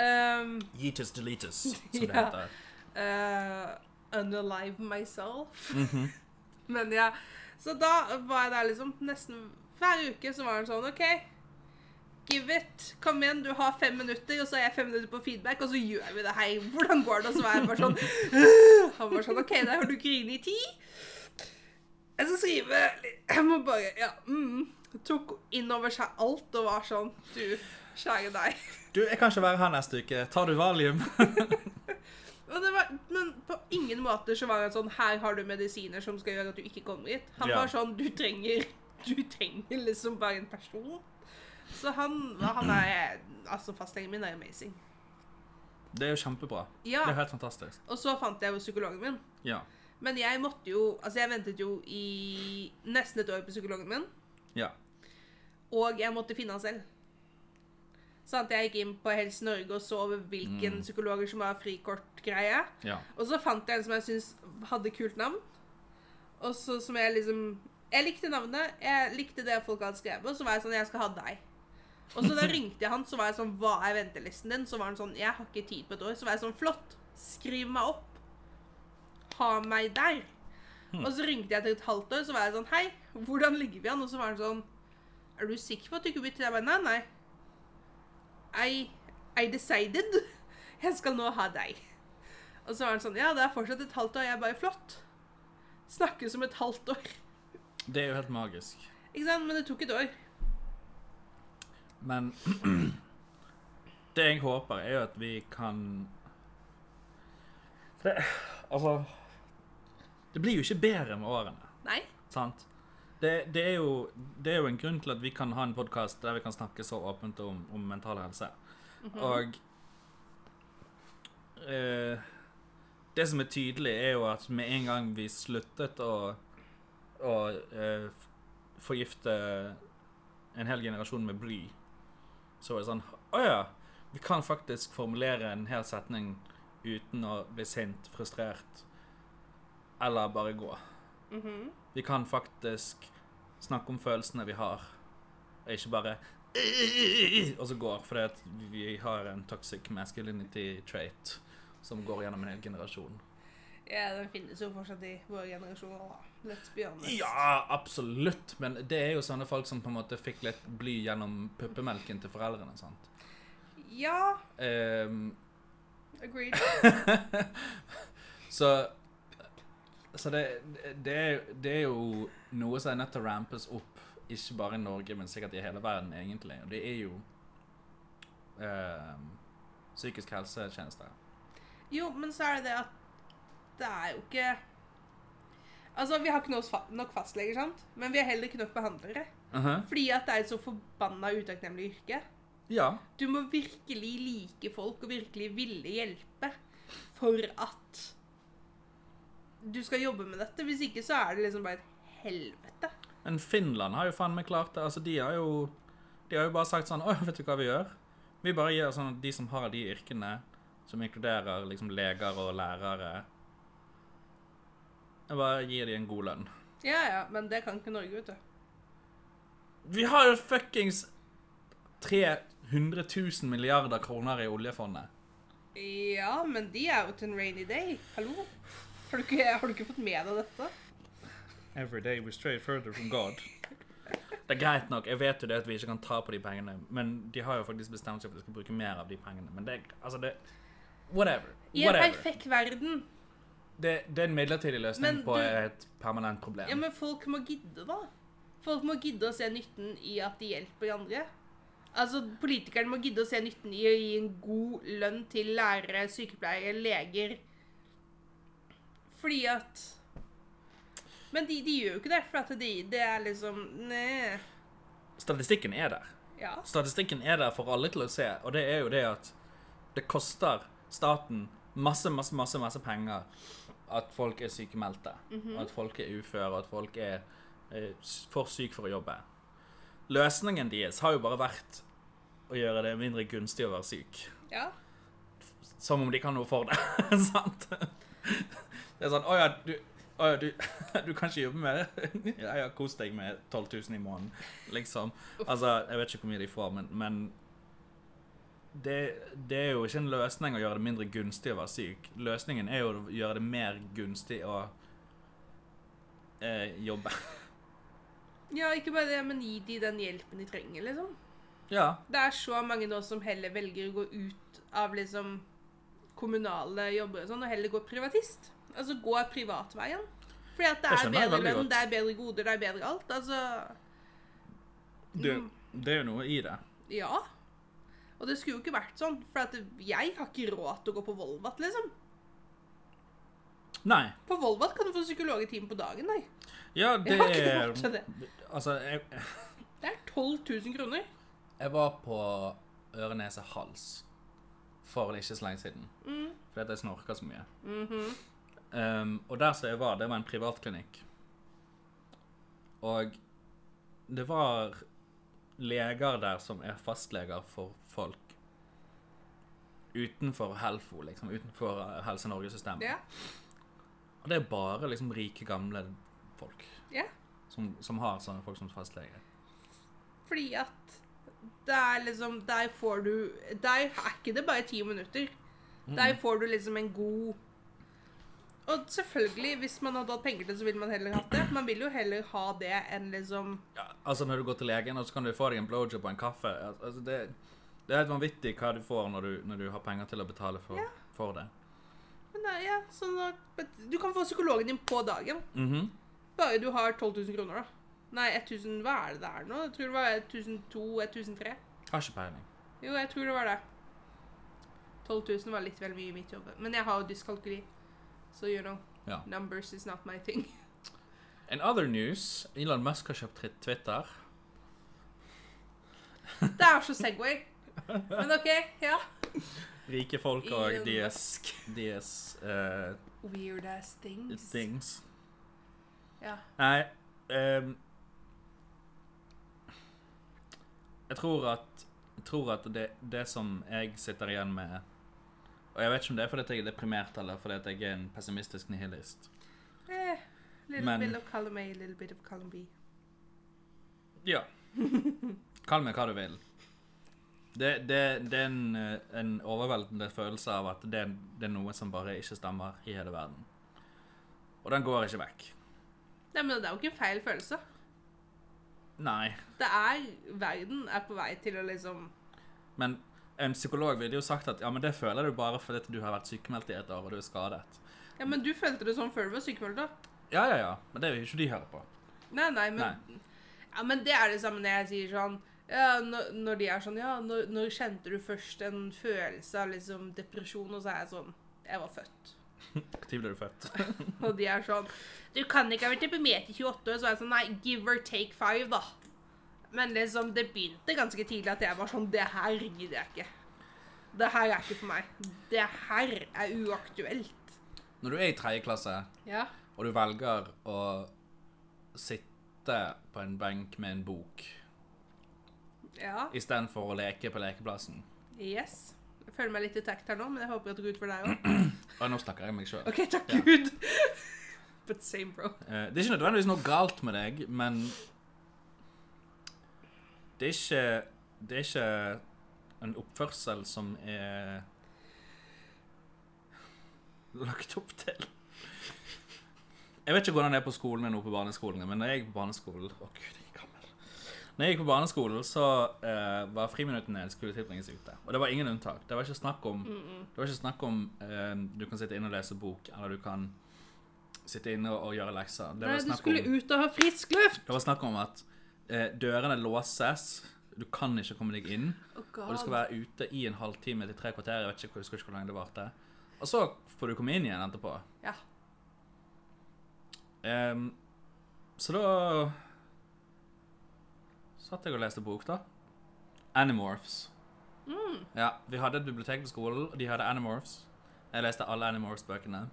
Um, Yeetus deletus, som det [LAUGHS] Ja. heter. uh, unalive myself. Mhm. [LAUGHS] Men ja, så da var jeg der liksom nesten hver uke så var han sånn OK, give it. Kom igjen, du har fem minutter, og så er jeg fem minutter på feedback, og så gjør vi det. Hei, hvordan går det? Og så var jeg bare sånn [LAUGHS] Han var sånn OK, der har du grinet i ti. Jeg skal skrive Jeg må bare Ja. Mm. Tok inn over seg alt og var sånn Du, kjære deg. Du, jeg kan ikke være her neste uke. Tar du valium? [LAUGHS] Var, men på ingen måte så var han sånn Her har du medisiner som skal gjøre at du ikke kommer hit. Han Ja. var sånn Du trenger Du trenger liksom bare en person. Så han, han er Altså, fastlegen min er amazing. Det er jo kjempebra. Ja. Det er helt fantastisk. Og så fant jeg jo psykologen min. Ja. Men jeg måtte jo Altså, jeg ventet jo i nesten et år på psykologen min. Ja. Og jeg måtte finne han selv. Sånn at jeg gikk inn på Helse Norge og så over hvilken Mm. psykologer som var frikortgreie. Ja. Og så fant jeg en som jeg syntes hadde kult navn. Og så som jeg liksom Jeg likte navnet. Jeg likte det folk hadde skrevet. Og så var jeg sånn Jeg skal ha deg. Og så da [LAUGHS] ringte jeg han, så var jeg sånn Hva er ventelisten din? Så var han sånn Jeg har ikke tid på et år. Så var jeg sånn Flott. Skriv meg opp. Ha meg der. Og så ringte jeg til et halvt år, så var jeg sånn Hei, hvordan ligger vi an? Og så var han sånn Er du sikker på at du ikke bytter? deg bare Nei. I, I decided. [LAUGHS] Jeg skal nå ha deg. Og så var han sånn Ja, det er fortsatt et halvt år. Jeg er bare Flott. Snakkes om et halvt år. Det er jo helt magisk. Ikke sant? Men det tok et år. Men [CLEARS THROAT] det jeg håper, er jo at vi kan det, Altså Det blir jo ikke bedre med årene, Nei. sant? Det, det, er jo, det er jo en grunn til at vi kan ha en podkast der vi kan snakke så åpent om, om mental helse. Og eh, Det som er tydelig, er jo at med en gang vi sluttet å, å eh, forgifte en hel generasjon med bly, så var det sånn Å ja, vi kan faktisk formulere en hel setning uten å bli sint, frustrert eller bare gå. Mhm. Vi kan faktisk snakke om følelsene vi har, og ikke bare og så går, fordi at vi har en toxic masculinity trait som går gjennom en hel generasjon. Ja, den finnes jo fortsatt i våre generasjoner da. Let's be honest. Ja, absolutt, men det er jo sånne folk som på en måte fikk litt bly gjennom puppemelken til foreldrene, sant? Ja, Um, agreed. [LAUGHS] så så det, det, det er jo noe som er nødt til å rampes opp, ikke bare i Norge, men sikkert i hele verden, egentlig. Og det er jo ehm, psykisk helsetjeneste. Jo, men så er det det at det er jo ikke Altså, vi har ikke nok fa- nok fastleger, sant? Men vi har heller ikke nok behandlere. Mhm. Fordi at det er et så forbanna utakknemlig yrke. Ja. Du må virkelig like folk og virkelig ville hjelpe for at du skal jobbe med dette. Hvis ikke så er det liksom bare et helvete. Men Finland har jo faen meg klart det. Altså, de har jo De har jo bare sagt sånn Å, vet du hva vi gjør? Vi bare gir sånn at de som har de yrkene, som inkluderer liksom leger og lærere. Jeg bare gir dem en god lønn. Ja, ja, men det kan ikke Norge, vet du. Vi har jo fuckings 300 000 milliarder kroner i oljefondet. Ja, men de er jo til en rainy day. Hallo? Har du ikke, har du ikke fått med deg dette? Every day we stray further from God. [LAUGHS] Det er greit nok, jeg vet jo det at vi ikke kan ta på de pengene, men de har jo faktisk bestemt seg for at de skal bruke mer av de pengene. Men det, altså det, whatever. I en perfekt verden. Det, det er en midlertidig løsning du, på et permanent problem. Ja, men folk må gidde, da. Folk må gidde å se nytten i at de hjelper andre. Altså, Politikerne må gidde å se nytten i å gi en god lønn til lærere, sykepleiere, leger. Fordi at Men de, de gjør jo ikke det, for at de, det er liksom Nei. Statistikken er der. Ja. Statistikken er der for alle til å se, og det er jo det at det koster staten masse, masse, masse, masse penger at folk er sykemeldte, og at folk er uføre, og at folk er er for syke for å jobbe. Løsningen deres har jo bare vært å gjøre det mindre gunstig å være syk. ja. Som om de kan noe for det. [LAUGHS] sant? Det er sånn Å ja, du, å ja, du, [LAUGHS] du kan ikke jobbe med det? [LAUGHS] Jeg har kos deg med 12 000 i måneden, liksom. Altså, jeg vet ikke hvor mye de får, men, men det, det er jo ikke en løsning å gjøre det mindre gunstig å være syk. Løsningen er jo å gjøre det mer gunstig å eh, jobbe. [LAUGHS] Ja, ikke bare det, men gi de den hjelpen de trenger, liksom. Ja. Det er så mange nå som heller velger å gå ut av liksom kommunale jobber og sånn, og heller gå privatist. Altså gå privatveien. Fordi at det, er bedre lønn, det er bedre goder, det er bedre alt. Altså Det, det er jo noe i det. Ja. Og det skulle jo ikke vært sånn, for at jeg har ikke råd til å gå på Volvat, liksom. Nei. På Volvat kan du få psykologtime på dagen, nei. Ja, det Jeg har ikke råd til det. Altså, jeg, Det er 12 000 kroner. Jeg var på øre, nese, hals for ikke så lenge siden. Mm. Fordi at jeg snorka så mye. Mhm. Um, og der som jeg var, det var en privatklinikk. Og det var leger der som er fastleger for folk utenfor Helfo, liksom. Utenfor uh, Helse Norge-systemet. Ja. Og det er bare liksom rike, gamle folk ja. som, som har sånne folk som fastleger. Fordi at det er liksom Der får du Der er ikke det bare ti minutter. Der får du liksom en god Og selvfølgelig, hvis man hadde hatt penger til, det, så ville man heller hatt det. Man vil jo heller ha det enn liksom Ja, altså når du går til legen, og så kan du få deg en blowjob og en kaffe. Altså, det, det er helt vanvittig hva du får når du, når du har penger til å betale for, Ja. for det. Men da, ja, sånn at Du kan få psykologen din på dagen. Mhm. Bare du har 12 000 kroner, da. Nei, 1000 Hva er det det er nå? Jeg tror det var 1002-1003. Har ikke peiling. Jo, jeg tror det var det. 12 000 var litt vel mye i mitt jobb. Men jeg har jo dyskalkuli. Så you know, Ja. numbers is not my thing. [LAUGHS] In other news, Elon Musk har kjøpt Twitter. [LAUGHS] Det er så Segway. Men OK, ja. Rike folk og deres, deres eh, Weird ass things. things. Ja. Nei um, Jeg tror at Jeg tror at det, det som jeg sitter igjen med Og jeg vet ikke om det er fordi jeg er deprimert, eller fordi jeg er en pessimistisk nihilist. Eh, little Men- bit of column A, little bit of column B. Ja. Kall meg hva du vil. Det, det, det er en, eh, en overveldende følelse av at det, det er noe som bare ikke stemmer i hele verden. Og den går ikke vekk. Nei, men det er jo ikke en feil følelse. Nei. Det er Verden er på vei til å liksom Men en psykolog ville jo sagt at ja, men det føler du bare fordi du har vært sykemeldt i et år og du er skadet. Ja, men du følte det sånn før du var sykemeldt, da? Ja, ja, ja. Men det vil jo ikke de høre på. Nei, nei, men Ja, men det er det samme når jeg sier sånn ja, når, når de er sånn Ja, når, når kjente du først en følelse av liksom depresjon? Og så er jeg sånn Jeg var født. Når ble du født? [LAUGHS] Og de er sånn Du kan ikke ha vært deprimert i 28 år. Så er jeg sånn Nei, give or take five, da. Men liksom, det begynte ganske tidlig at jeg var sånn Det her gidder jeg ikke. Det her er ikke for meg. Det her er uaktuelt. Når du er i tredje klasse, Ja. og du velger å sitte på en benk med en bok Ja. istedenfor å leke på lekeplassen Yes. Jeg føler meg litt utekt her nå, men jeg håper at det går ut for deg òg. Og nå snakker jeg meg sjøl. OK, takk Ja. Gud. [LAUGHS] But same, bro. Eh, det er ikke nødvendigvis noe galt med deg, men det er ikke Det er ikke en oppførsel som er lagt opp til. Jeg vet ikke hvordan det er på skolen nå på barneskolen, men når jeg gikk på barneskolen Å, gud, jeg er gammel. Når jeg gikk på barneskolen, så uh, var friminuttene skulle tilbringes ute. Og det var ingen unntak. Det var ikke snakk om, det var ikke snakk om uh, du kan sitte inne og lese bok, eller du kan sitte inne og, og gjøre lekser. Det Nei, du skulle om, ut og ha frisk luft! det var snakk om at eh, dørene låses, du kan ikke komme deg inn, Oh, og du skal være ute i en halvtime til tre kvarter. Jeg vet ikke, jeg husker ikke hvor lenge det varte. Og så får du komme inn igjen etterpå. Ja. Um, så da satt jeg og leste bok, da. Animorphs. Mm. Ja, Vi hadde et bibliotek på skolen, og de hadde Animorphs. Jeg leste alle Animorphs-bøkene.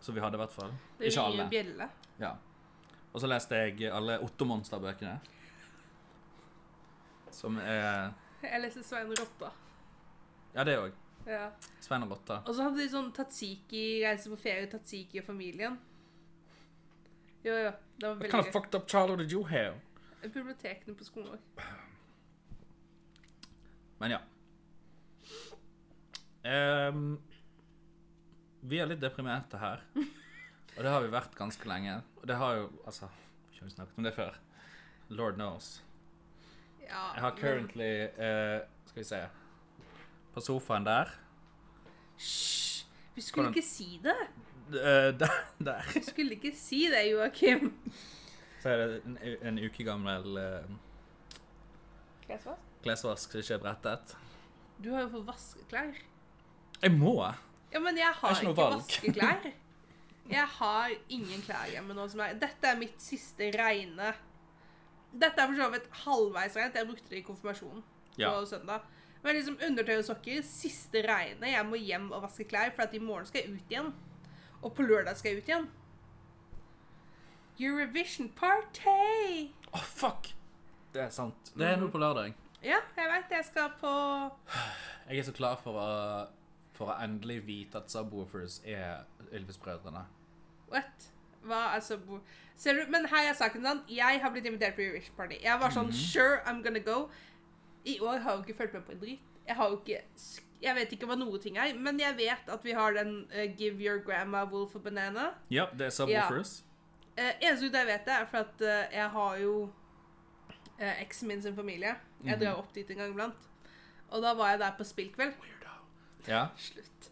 Så vi hadde i hvert fall. Det Ikke er alle. mye bjelle. Ja. Og så leste jeg alle Otto-monster-bøkene. Som er Jeg leste Svein Rotta. Ja, det òg. Ja. Svein og Rotta. Og så hadde de sånn Tatsiki, reise på ferie, Tatsiki og familien. Jo, jo. Det var What veldig kind of fucked up childhood did you have? Bibliotekene på skolen òg. Men ja. Um, vi er litt deprimerte her. [LAUGHS] Og det har vi vært ganske lenge. Og det har jo Altså, vi har jo snakket om det før. Lord knows. Ja, Jeg har men- currently eh, Skal vi se På sofaen der Hysj! Vi skulle Hvordan- ikke si det. Uh, Der, der Vi skulle ikke si det, Joakim. Så er det en, en uke gammel uh, Klesvask? klesvask som ikke er brettet. Du har jo fått vaskeklær. Jeg må! Ja, men jeg har jeg har ikke ikke, vaskeklær. [LAUGHS] Jeg har ingen klær hjemme nå som er Dette er mitt siste reine Dette er for så vidt halvveis rent. Jeg brukte det i konfirmasjonen Ja. på søndag. Men liksom undertøy og sokker, siste reine. Jeg må hjem og vaske klær, for at i morgen skal jeg ut igjen. Og på lørdag skal jeg ut igjen. Eurovision party! Å, fuck! Det er sant. Det er nå på lørdag. Ja, jeg veit jeg skal på Jeg er så klar for å, for å endelig vite at Subwoofers er Ylvis-brødrene. What? Hva, altså Ser du? Men her er saken sånn. Jeg har blitt invitert på Eurovision Party. Jeg var sånn Sure, I'm gonna go. I år har jeg jo ikke fulgt med på en dritt. Jeg har jo ikke Jeg vet ikke hva noe ting er, men jeg vet at vi har den uh, Give your grandma wolf a banana. Ja, det er Subwoofers. Uh, eneste jeg vet det, er for at uh, jeg har jo uh, eksen min sin familie. Jeg drar opp dit en gang iblant. Og da var jeg der på spillkveld. Ja. [LAUGHS] Slutt.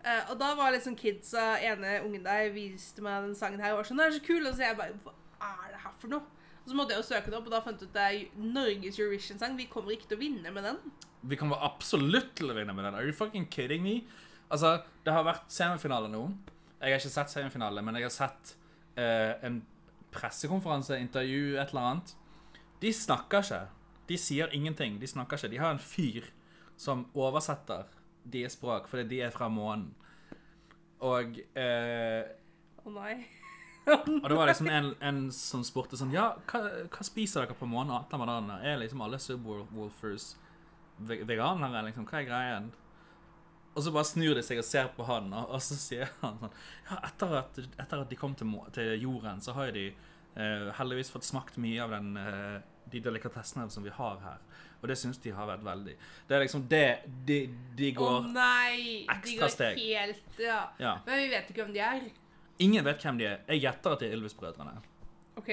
Eh, og da var liksom kidsa, ene ungen der viste meg den sangen her og var sånn, den er så kul, og så jeg bare, hva er det her for noe? Og så måtte jeg jo søke det opp, og da fant jeg ut det er Norges Eurovision-sang. Vi kommer ikke til å vinne med den. Vi kommer absolutt til å vinne med den. Are you fucking kidding me? Altså, det har vært semifinale nå. Jeg har ikke sett semifinale, men jeg har sett uh, en pressekonferanse, intervju, et eller annet. De snakker ikke. De sier ingenting. De snakker ikke. De har en fyr som oversetter deres språk, fordi de er fra månen. Og eh, Å nei. [LAUGHS] Og det var liksom en, en som spurte sånn Ja, hva, hva spiser dere på månen? Er liksom alle subwoolfers veganere? Liksom, hva er greien? Og så bare snur de seg og ser på han, og, og så sier han sånn Ja, etter at, etter at de kom til, til jorden, så har de eh, heldigvis fått smakt mye av den, eh, de delikatessene som vi har her. Og det syns de har vært veldig Det er liksom det De, de Å oh, nei! De ekstra går steg. helt Ja. Ja. Men vi vet ikke hvem de er. Ingen vet hvem de er. Jeg gjetter at de er Ylvis-brødrene. OK?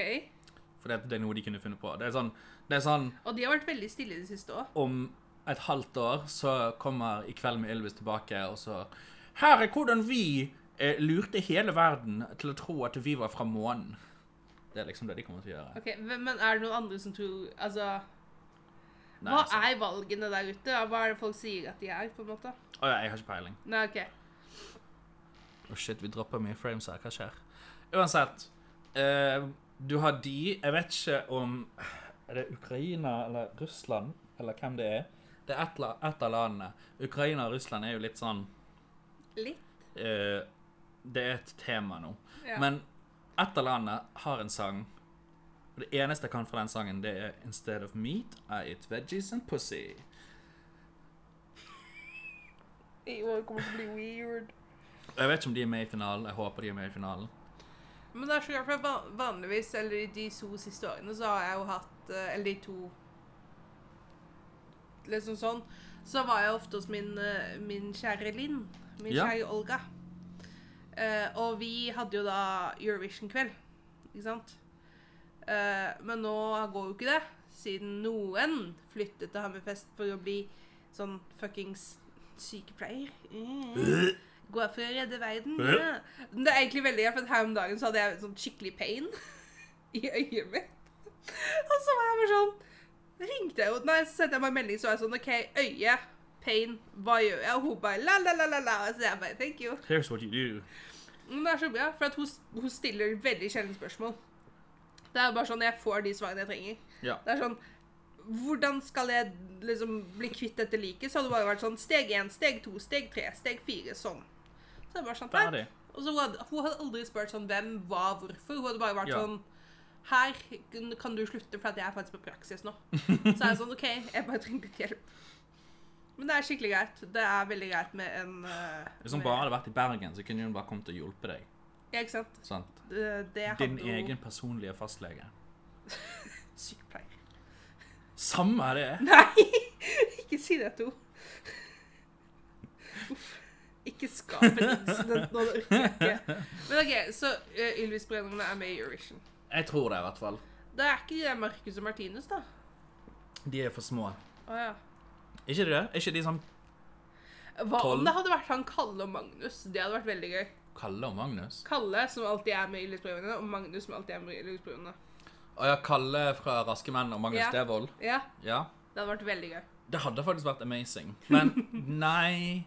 For det, det er noe de kunne funnet på. Det er sånn, det er sånn Og de har vært veldig stille i det siste òg. om et halvt år så kommer I kveld med Ylvis tilbake, og så Her er hvordan vi eh, lurte hele verden til å tro at vi var fra månen. Det er liksom det de kommer til å gjøre. Ok, men er det noen andre som tror Altså, Nei, hva altså. er valgene der ute? Hva er det folk sier at de er, på en måte? Å ja, jeg har ikke peiling. Nei, OK. Å shit, vi dropper mye frames her. Hva skjer? Uansett. Uh, du har de Jeg vet ikke om Er det Ukraina eller Russland, eller hvem det er? Det er et, et av landene. Ukraina og Russland er jo litt sånn Litt. Uh, Det er et tema nå. Ja. Men ett eller annet har en sang. Og det eneste jeg kan fra den sangen, det er 'Instead of meat, I eat veggies and pussy'. År kommer til å bli weird. Jeg vet ikke om de er med i finalen. Jeg håper de er med i finalen. Men det er så rart, for van- vanligvis, eller i de to siste årene, så har jeg jo hatt eh, Eller de to Liksom sånn. Så var jeg ofte hos min, eh, min kjære Linn. Min Ja. kjære Olga. Eh, og vi hadde jo da Eurovision-kveld, ikke sant? Eh, men nå går jo ikke det, siden noen flyttet til Hammerfest for å bli sånn fuckings sykepleier. Eh. Gå for å redde verden. Ja. Det er egentlig veldig gøy, for her om dagen så hadde jeg sånn skikkelig pain [LAUGHS] i øyet mitt. Og så var jeg bare sånn Ringte jeg jo Nei, så sendte jeg meg en melding, så var jeg sånn OK, øye, pain, hva gjør jeg? Og hun bare la, la, la, la, la. Så jeg bare thank you. Here's what you do. Men det er så bra, for hun, hun stiller veldig sjelden spørsmål. Det er bare sånn jeg får de svarene jeg trenger. Ja. Det er sånn Hvordan skal jeg liksom bli kvitt dette liket? Så hadde det bare vært sånn steg én, steg to, steg tre, steg fire, sånn. Så det er bare sånn. Ferdig. Og så hun hadde, hun hadde aldri spurt sånn hvem, hva, hvorfor. Hun hadde bare vært Ja. sånn Her kan du slutte, for jeg er faktisk på praksis nå. [LAUGHS] Så er jeg sånn OK, jeg bare trenger litt hjelp. Men det er skikkelig greit. Det er veldig greit med en uh, Hvis hun bare hadde vært i Bergen, så kunne hun bare kommet og hjulpet deg. Ja, ikke sant? Sant? Det, det Din hadde... egen personlige fastlege. [LAUGHS] sykepleier. Samme er det. [LAUGHS] Nei! Ikke si det til henne. Uff. Ikke skap en incident nå, det orker jeg ikke. Men OK, så uh, Ylvis-brødrene er med i Eurovision. Jeg tror det, i hvert fall. Det er ikke de der Marcus og Martinus, da? De er for små. Å ja. Ikke det? Er ikke de sånn Hva om det hadde vært han Kalle og Magnus? Det hadde vært veldig gøy. Kalle og Magnus? Kalle, som alltid er med i Ylvis-brødrene, og Magnus, som alltid er med i Ylvis-brødrene. Å ja, Kalle fra Raske menn og Magnus Ja. Devold. Ja, Ja. det hadde vært veldig gøy. Det hadde faktisk vært amazing. Men [LAUGHS] nei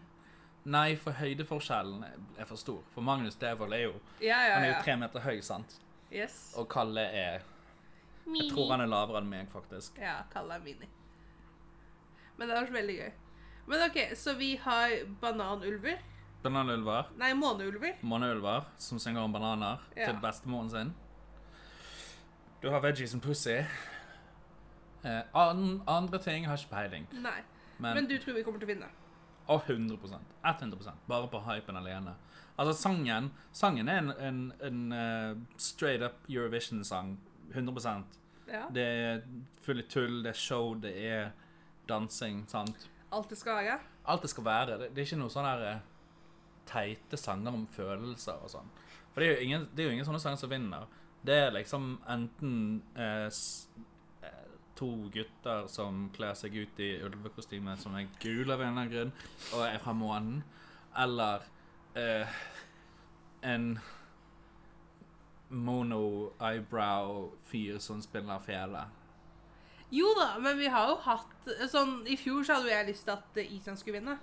Nei, for høydeforskjellen er for stor. For Magnus Devold er jo Ja, ja, Han er jo tre meter høy, sant? Yes. Og Kalle er. Jeg tror han er lavere enn meg, faktisk. Ja, Kalle er mini. Men det hadde vært veldig gøy. Men OK, så vi har bananulver. Bananulver. Nei, måneulver. Måneulver som synger om bananer Ja. til bestemoren sin. Du har veggies and pussy. Eh, an, andre ting har ikke peiling. Nei. Men, Men du tror vi kommer til å vinne? Å, 100 100% Bare på hypen alene. Altså, sangen Sangen er en, en, en uh, straight up Eurovision-sang. 100 Ja. Det er full i tull, det er show, det er dansing, sant? Alt det skal være? Alt det skal være. Det, det er ikke noe sånn her eh, teite sanger om følelser og sånn. For det er, jo ingen, det er jo ingen sånne sanger som vinner. Det er liksom enten eh, eh, to gutter som kler seg ut i ulvekostyme som er gule av en eller annen grunn, og er fra månen, eller eh, en mono-eyebrow-fyr som spiller fele. Jo da, men vi har jo hatt sånn I fjor så hadde jo jeg lyst til at eh, Island skulle vinne.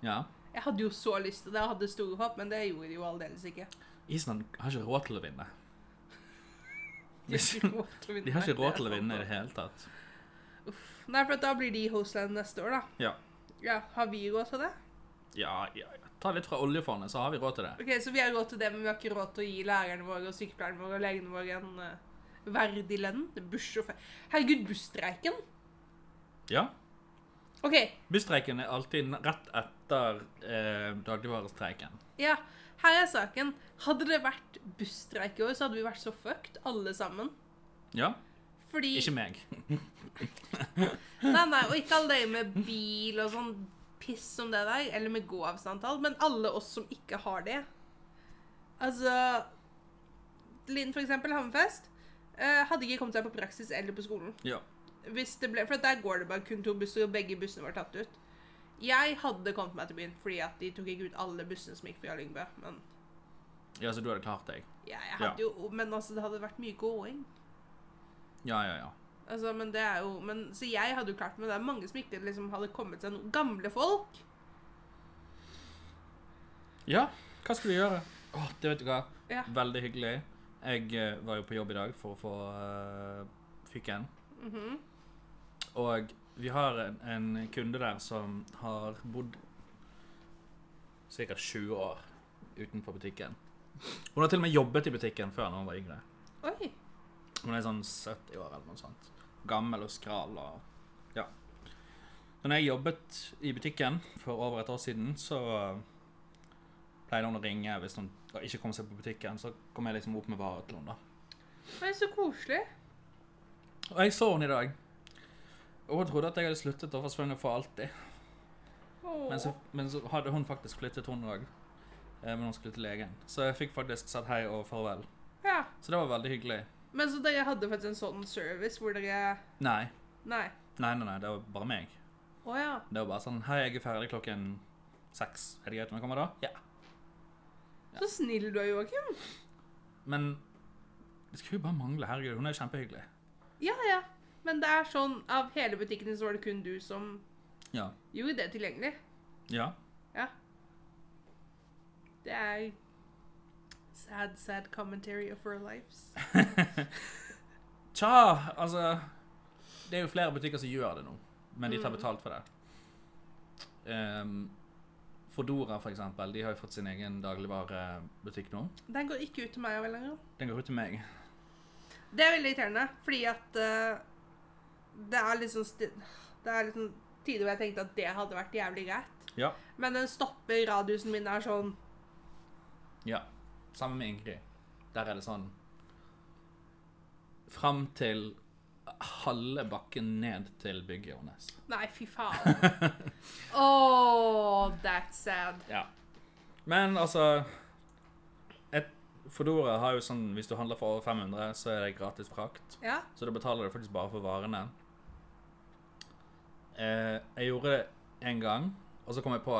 Ja. Jeg hadde jo så lyst til det jeg hadde store håp, men det gjorde de jo aldeles ikke. Island har ikke råd til å vinne. [LAUGHS] De har ikke råd til å vinne. De har ikke råd til å vinne i det hele tatt. Nei, for da blir de hostland neste år, da. Ja. Ja, Har vi råd til det? Ja, ja, ja. Ta litt fra oljefondet, så har vi råd til det. Ok, Så vi har råd til det, men vi har ikke råd til å gi lærerne våre og sykepleierne våre og legene våre en eh, verdig lønn? Bussjåfør Herregud, busstreiken? Ja. OK, Busstreiken er alltid rett etter eh, dagligvarestreiken. ja. Her er saken. Hadde det vært busstreik i år, så hadde vi vært så fucked, alle sammen. Ja. Fordi Ikke meg. Nei, nei, og ikke alle dere med bil og sånn piss som det der, eller med gåavstandtall, men alle oss som ikke har det. Altså Linn, for eksempel, Hammerfest, eh, hadde ikke kommet seg på praksis eller på skolen. Ja. Ble, For der går det bare kun to busser, og begge bussene var tatt ut. Jeg hadde kommet meg til byen fordi at de tok ikke ut alle bussene som gikk fra Lyngbø. Men ja, så du hadde klart deg. ja, jeg hadde jo Men altså, det hadde vært mye gåing. Ja, ja, ja. Altså, men det er jo men, Så jeg hadde jo klart det, men det er mange som ikke liksom hadde kommet seg noen Gamle folk. Ja, hva skal du gjøre? Åh, det vet du hva. Ja. Veldig hyggelig. Jeg eh, var jo på jobb i dag for å få uh, fyken. Mhm. Og vi har en, en kunde der som har bodd ca. 20 år utenfor butikken. Hun har til og med jobbet i butikken før når hun var yngre. Oi. Hun er sånn 70 år eller noe sånt. Gammel og skral og Ja. Når jeg jobbet i butikken for over et år siden, så pleide hun å ringe hvis hun ikke kom seg på butikken. Så kom jeg liksom opp med varer til henne. er så koselig. Og jeg så henne i dag. Og hun trodde at jeg hadde sluttet å forsvinne for alltid. Åh. Men så, men så hadde hun faktisk flyttet, hun òg. Men hun skulle til legen. Så jeg fikk faktisk sagt hei og farvel. Ja. Så det var veldig hyggelig. Men så dere hadde faktisk en sånn service hvor dere Nei. Nei. Nei, nei, nei, det var bare meg. Å ja. Det var bare sånn Hei, jeg er ferdig klokken seks. Er det greit om jeg kommer da? Ja. Så snill du er, Joakim. Men det skulle jo bare mangle. Herregud, hun er kjempehyggelig. Ja, ja. Men det er sånn, av hele butikken så var det kun du som Ja. gjorde det tilgjengelig. Ja. Ja. Det er sad, sad commentary of our lives. [LAUGHS] Tja, altså Det er jo flere butikker som gjør det nå, men de tar Mm. betalt for det. Um, Fodora, for eksempel, de har jo fått sin egen dagligvarebutikk nå. Den går ikke ut til meg lenger. Den går ut til meg. Det er veldig irriterende, fordi at uh, det er liksom Det er liksom tider hvor jeg tenkte at det hadde vært jævlig greit. Ja. Men den stopper radiusen min er sånn Ja. Sammen med Ingrid. Der er det sånn Fram til halve bakken ned til bygget hennes. Nei, fy faen. [LAUGHS] Oh, that's sad. Ja. Men altså et, Fodora har jo sånn Hvis du handler for over 500, så er det gratis frakt. Ja. Så da betaler du faktisk bare for varene. Eh, jeg gjorde det en gang, og så kom jeg på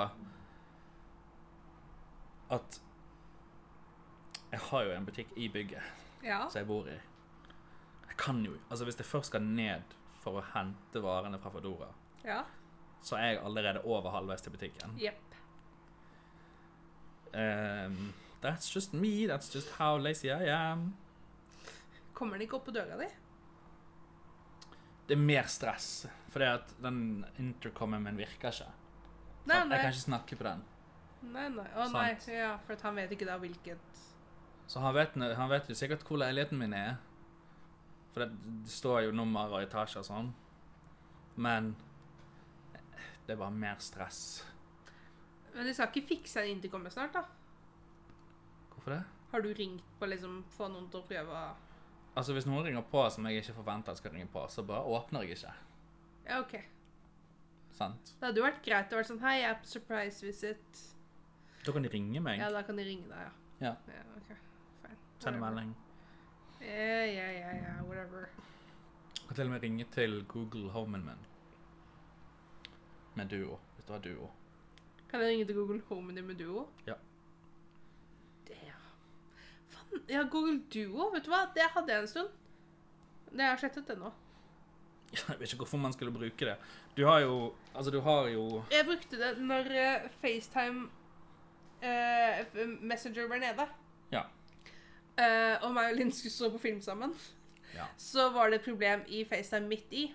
at jeg har jo en butikk i bygget Ja. som jeg bor i. Kan jo Altså, hvis jeg først skal ned for å hente varene fra Fodora, Ja. så er jeg allerede over halvveis til butikken. Yep. Um, that's just me. That's just how lazy I am. Kommer den ikke opp på døra di? Det er mer stress, fordi at den intercomen min virker ikke. Nei, nei. Jeg kan ikke snakke på den. Nei, nei. Å nei, ja, for han vet ikke da hvilket Så han vet, han vet jo sikkert hvor leiligheten min er. For det, det står jo nummer og etasje og sånn. Men det er bare mer stress. Men de skal ikke fikse en intercom snart, da? Hvorfor det? Har du ringt på liksom få noen til å prøve å Altså Hvis noen ringer på som jeg ikke forventer skal ringe på, så bare åpner jeg ikke. Ja, OK. Sant? Det hadde jo vært greit å være sånn Hei, jeg er på surprise visit. Da kan de ringe meg. Ja, da kan de ringe deg, ja. Ja. Ja, ok. Send melding. Ja, ja, ja, ja, whatever. Kan til og med ringe til Google Homen min. Med Duo, hvis du har Duo. Kan jeg ringe til Google Homen din med Duo? Ja. Faen, ja, Google Duo, vet du hva? Det hadde jeg en stund. Det har jeg slettet det nå. [LAUGHS] Jeg vet ikke hvorfor man skulle bruke det. Du har jo Altså, du har jo Jeg brukte det når eh, FaceTime eh, Messenger var nede. Ja. Eh, og meg og Linn skulle stå på film sammen. Ja. Så var det et problem i FaceTime midt i.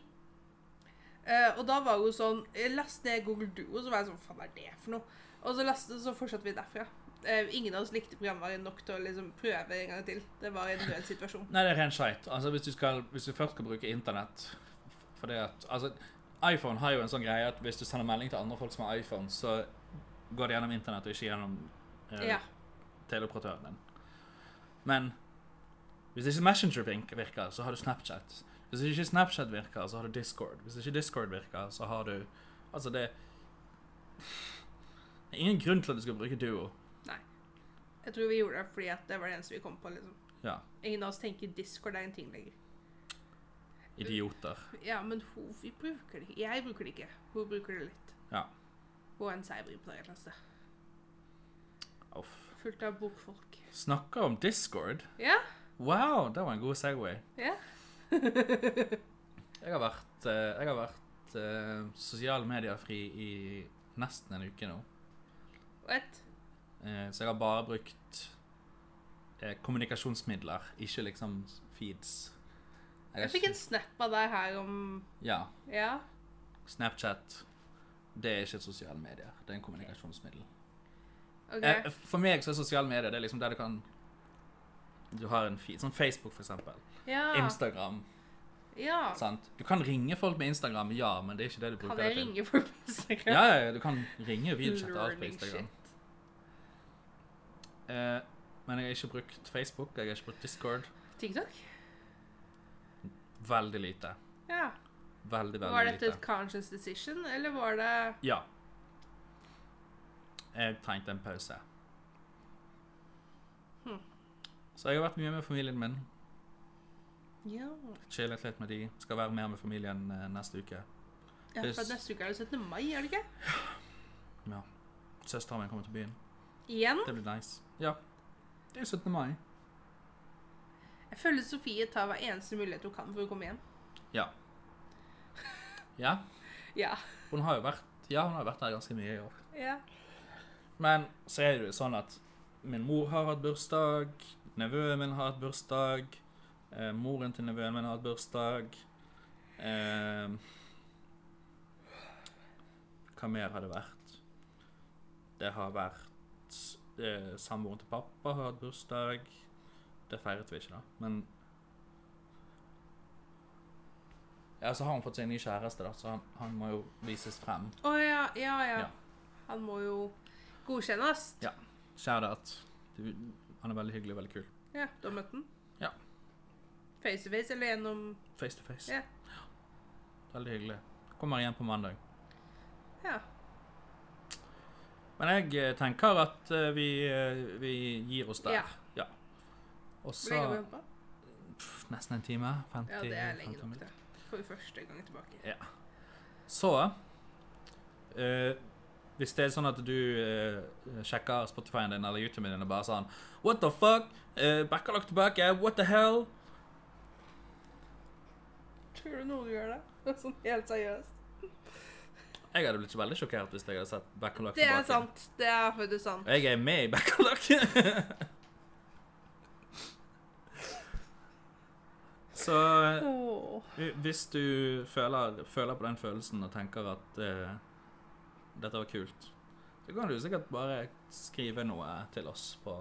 Uh, og da var hun sånn eh, Last ned Google Duo. Så var jeg sånn Hva faen er det for noe? Og så, lastet, så fortsatte vi derfra. Uh, ingen av oss likte programvaren nok til å liksom prøve en gang til. Det var en nødsituasjon. Nei, det er rent skeit. Altså, hvis du, skal, hvis du først skal bruke internett fordi at Altså, iPhone har jo en sånn greie at hvis du sender melding til andre folk som har iPhone, så går det gjennom internett og ikke gjennom eh, Ja. teleoperatøren din. Men hvis ikke Messenger virker, så har du Snapchat. Hvis ikke Snapchat virker, så har du Discord. Hvis ikke Discord virker, så har du Altså, det Det er ingen grunn til at du skal bruke Duo. Nei. Jeg tror vi gjorde det fordi det var det eneste vi kom på. liksom. Ja. Ingen av oss tenker Discord er en ting lenger. Idioter. Ja, men hun, vi bruker det ikke. Jeg bruker det ikke. Hun bruker det litt. Ja. Hun er en sted. Uff. Fullt av bokfolk. Snakker om Discord. Ja, Wow, det var en god Segway. ja. [LAUGHS] Jeg har vært, eh, jeg har vært uh, sosiale medier-fri i nesten en uke nå. What? Uh, så jeg har bare brukt uh, kommunikasjonsmidler, ikke liksom feeds. Jeg, Jeg fikk en snap av deg her om Ja. Ja. Snapchat. Det er ikke et sosiale medier. Det er en kommunikasjonsmiddel. OK. Eh, for meg så er sosiale medier det er liksom der du kan Du har en feed. Som Facebook, for eksempel. Ja. Instagram. Ja. Sant? Du kan ringe folk med Instagram, ja, men det er ikke det du bruker Kan jeg ringe folk på Instagram? Ja, ja, du kan ringe og videochatte alt på Instagram. Eh, men jeg har ikke brukt Facebook, jeg har ikke brukt Discord. TikTok? Veldig lite. Ja. Veldig, veldig lite. Var dette et conscious decision, eller var det Ja. Jeg trengte en pause. Hm. Så jeg har vært mye med familien min. Ja. Chillet litt med de. Skal være mer med familien eh, neste uke. ja for neste uke er det 17. mai, er det ikke? Ja. Søsteren min kommer til byen. Igjen? Det blir nice. Ja. Det er 17. mai. Jeg føler Sofie tar hver eneste mulighet hun kan for å komme hjem. Ja. Ja. [LAUGHS] Ja. Hun har jo vært Ja, hun har vært der ganske mye i år. ja. Men så er det jo sånn at min mor har hatt bursdag, nevøen min har hatt bursdag, eh, moren til nevøen min har hatt bursdag. Eh, hva mer har det vært? Det har vært eh, Samboeren til pappa har hatt bursdag. Det feiret vi ikke, da. Men Ja, så har han fått seg en ny kjæreste, da, så han, han må jo vises frem. Å ja, ja, ja. Ja. Han må jo godkjennes. Ja. Shout-out. Han er veldig hyggelig og veldig kul. Ja, du har møtt den? Ja. Face to face eller gjennom Face to face. Ja. Veldig hyggelig. Kommer igjen på mandag. Ja. Men jeg eh, tenker at eh, vi, eh, vi gir oss der. Ja. ja. Og Hvor lenge har så Nesten en time. 50, Ja, det er lenge nok, det. For første gang tilbake. Så eh, Hvis det er sånn at du uh, sjekker Spotify-en din eller YouTuben din og bare sånn What the fuck? Uh, Backalagt tilbake? What the hell? Tror du noen gjør det? Sånn helt seriøst. Jeg hadde blitt veldig sjokkert hvis jeg hadde sett Det tilbake. er sant. Det er faktisk sant. Og jeg er med i Backalagt. [LAUGHS] Så eh, hvis du føler, føler på den følelsen og tenker at eh, dette var kult, så kan du sikkert bare skrive noe til oss på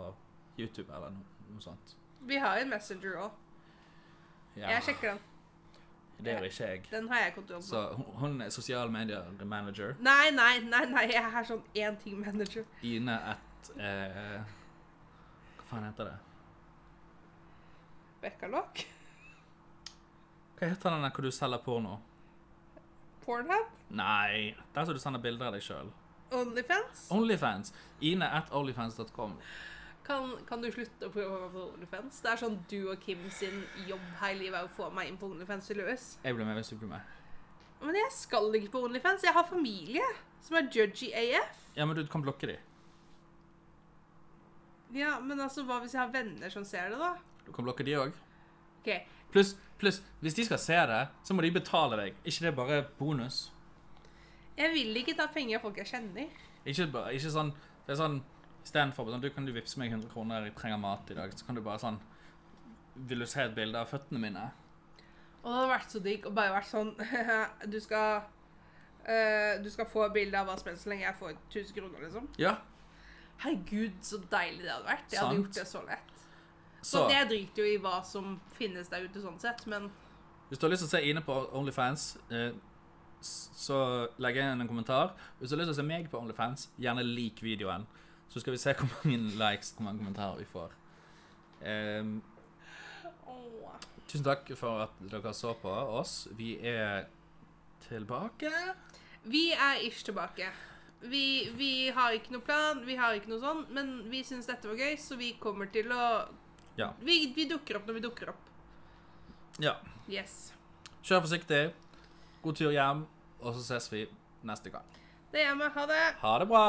YouTube eller noe, noe sånt. Vi har en messenger òg. Ja, Jeg sjekker den. det gjør ikke jeg. Den har jeg kontroll på. Så hun- er sosial medier manager. Nei, nei, nei, nei, jeg er sånn én ting manager. Ine at eh, Hva faen heter det? Bekkalokk. Hva heter den der hvor du selger porno? Pornhub. Nei, der som du sender bilder av deg sjøl. Onlyfans. Onlyfans. Ine at onlyfans.com. Kan, kan du slutte å prøve på Onlyfans? Det er sånn du og Kim sin jobb hele livet er å få meg inn på Onlyfans Louis. Jeg blir med hvis du blir med. Men jeg skal ikke på Onlyfans. Jeg har familie som er judgy AF. Ja, men du kan blokke de. Ja, men altså, hva hvis jeg har venner som ser det, da? Du kan blokke de òg. Ok, Pluss, plus, hvis de skal se det, så må de betale deg. ikke det bare bonus? Jeg vil ikke ta penger folk jeg kjenner. Ikke, ikke sånn Det er sånn Istedenfor sånn, du kan du vippse meg 100 kroner, jeg trenger mat i dag, så kan du bare sånn Vil du se et bilde av føttene mine? Og det hadde vært så digg å bare vært sånn [LAUGHS] Du skal eh, Du skal få bilde av hva som helst så lenge jeg får 1000 kroner, liksom. Ja. Herregud, så deilig det hadde vært. Jeg hadde Sant. gjort det så lett. Så Så jeg driter jo i hva som finnes der ute, sånn sett, men hvis du har lyst til å se Ine på Onlyfans, eh, legger så legg igjen en kommentar. Hvis du har lyst til å se meg på Onlyfans, gjerne lik videoen. Så skal vi se hvor mange likes, hvor mange kommentarer vi får. Ehm, tusen takk for at dere så på oss. Vi er tilbake. Vi er ish tilbake. Vi, vi har ikke noe plan, vi har ikke noe sånn, men vi syns dette var gøy, så vi kommer til å Ja. vi, vi dukker opp når vi dukker opp. ja. Yes. Kjør forsiktig. God tur hjem, og så ses vi neste gang. Det gjør vi. Ha det. Ha det bra!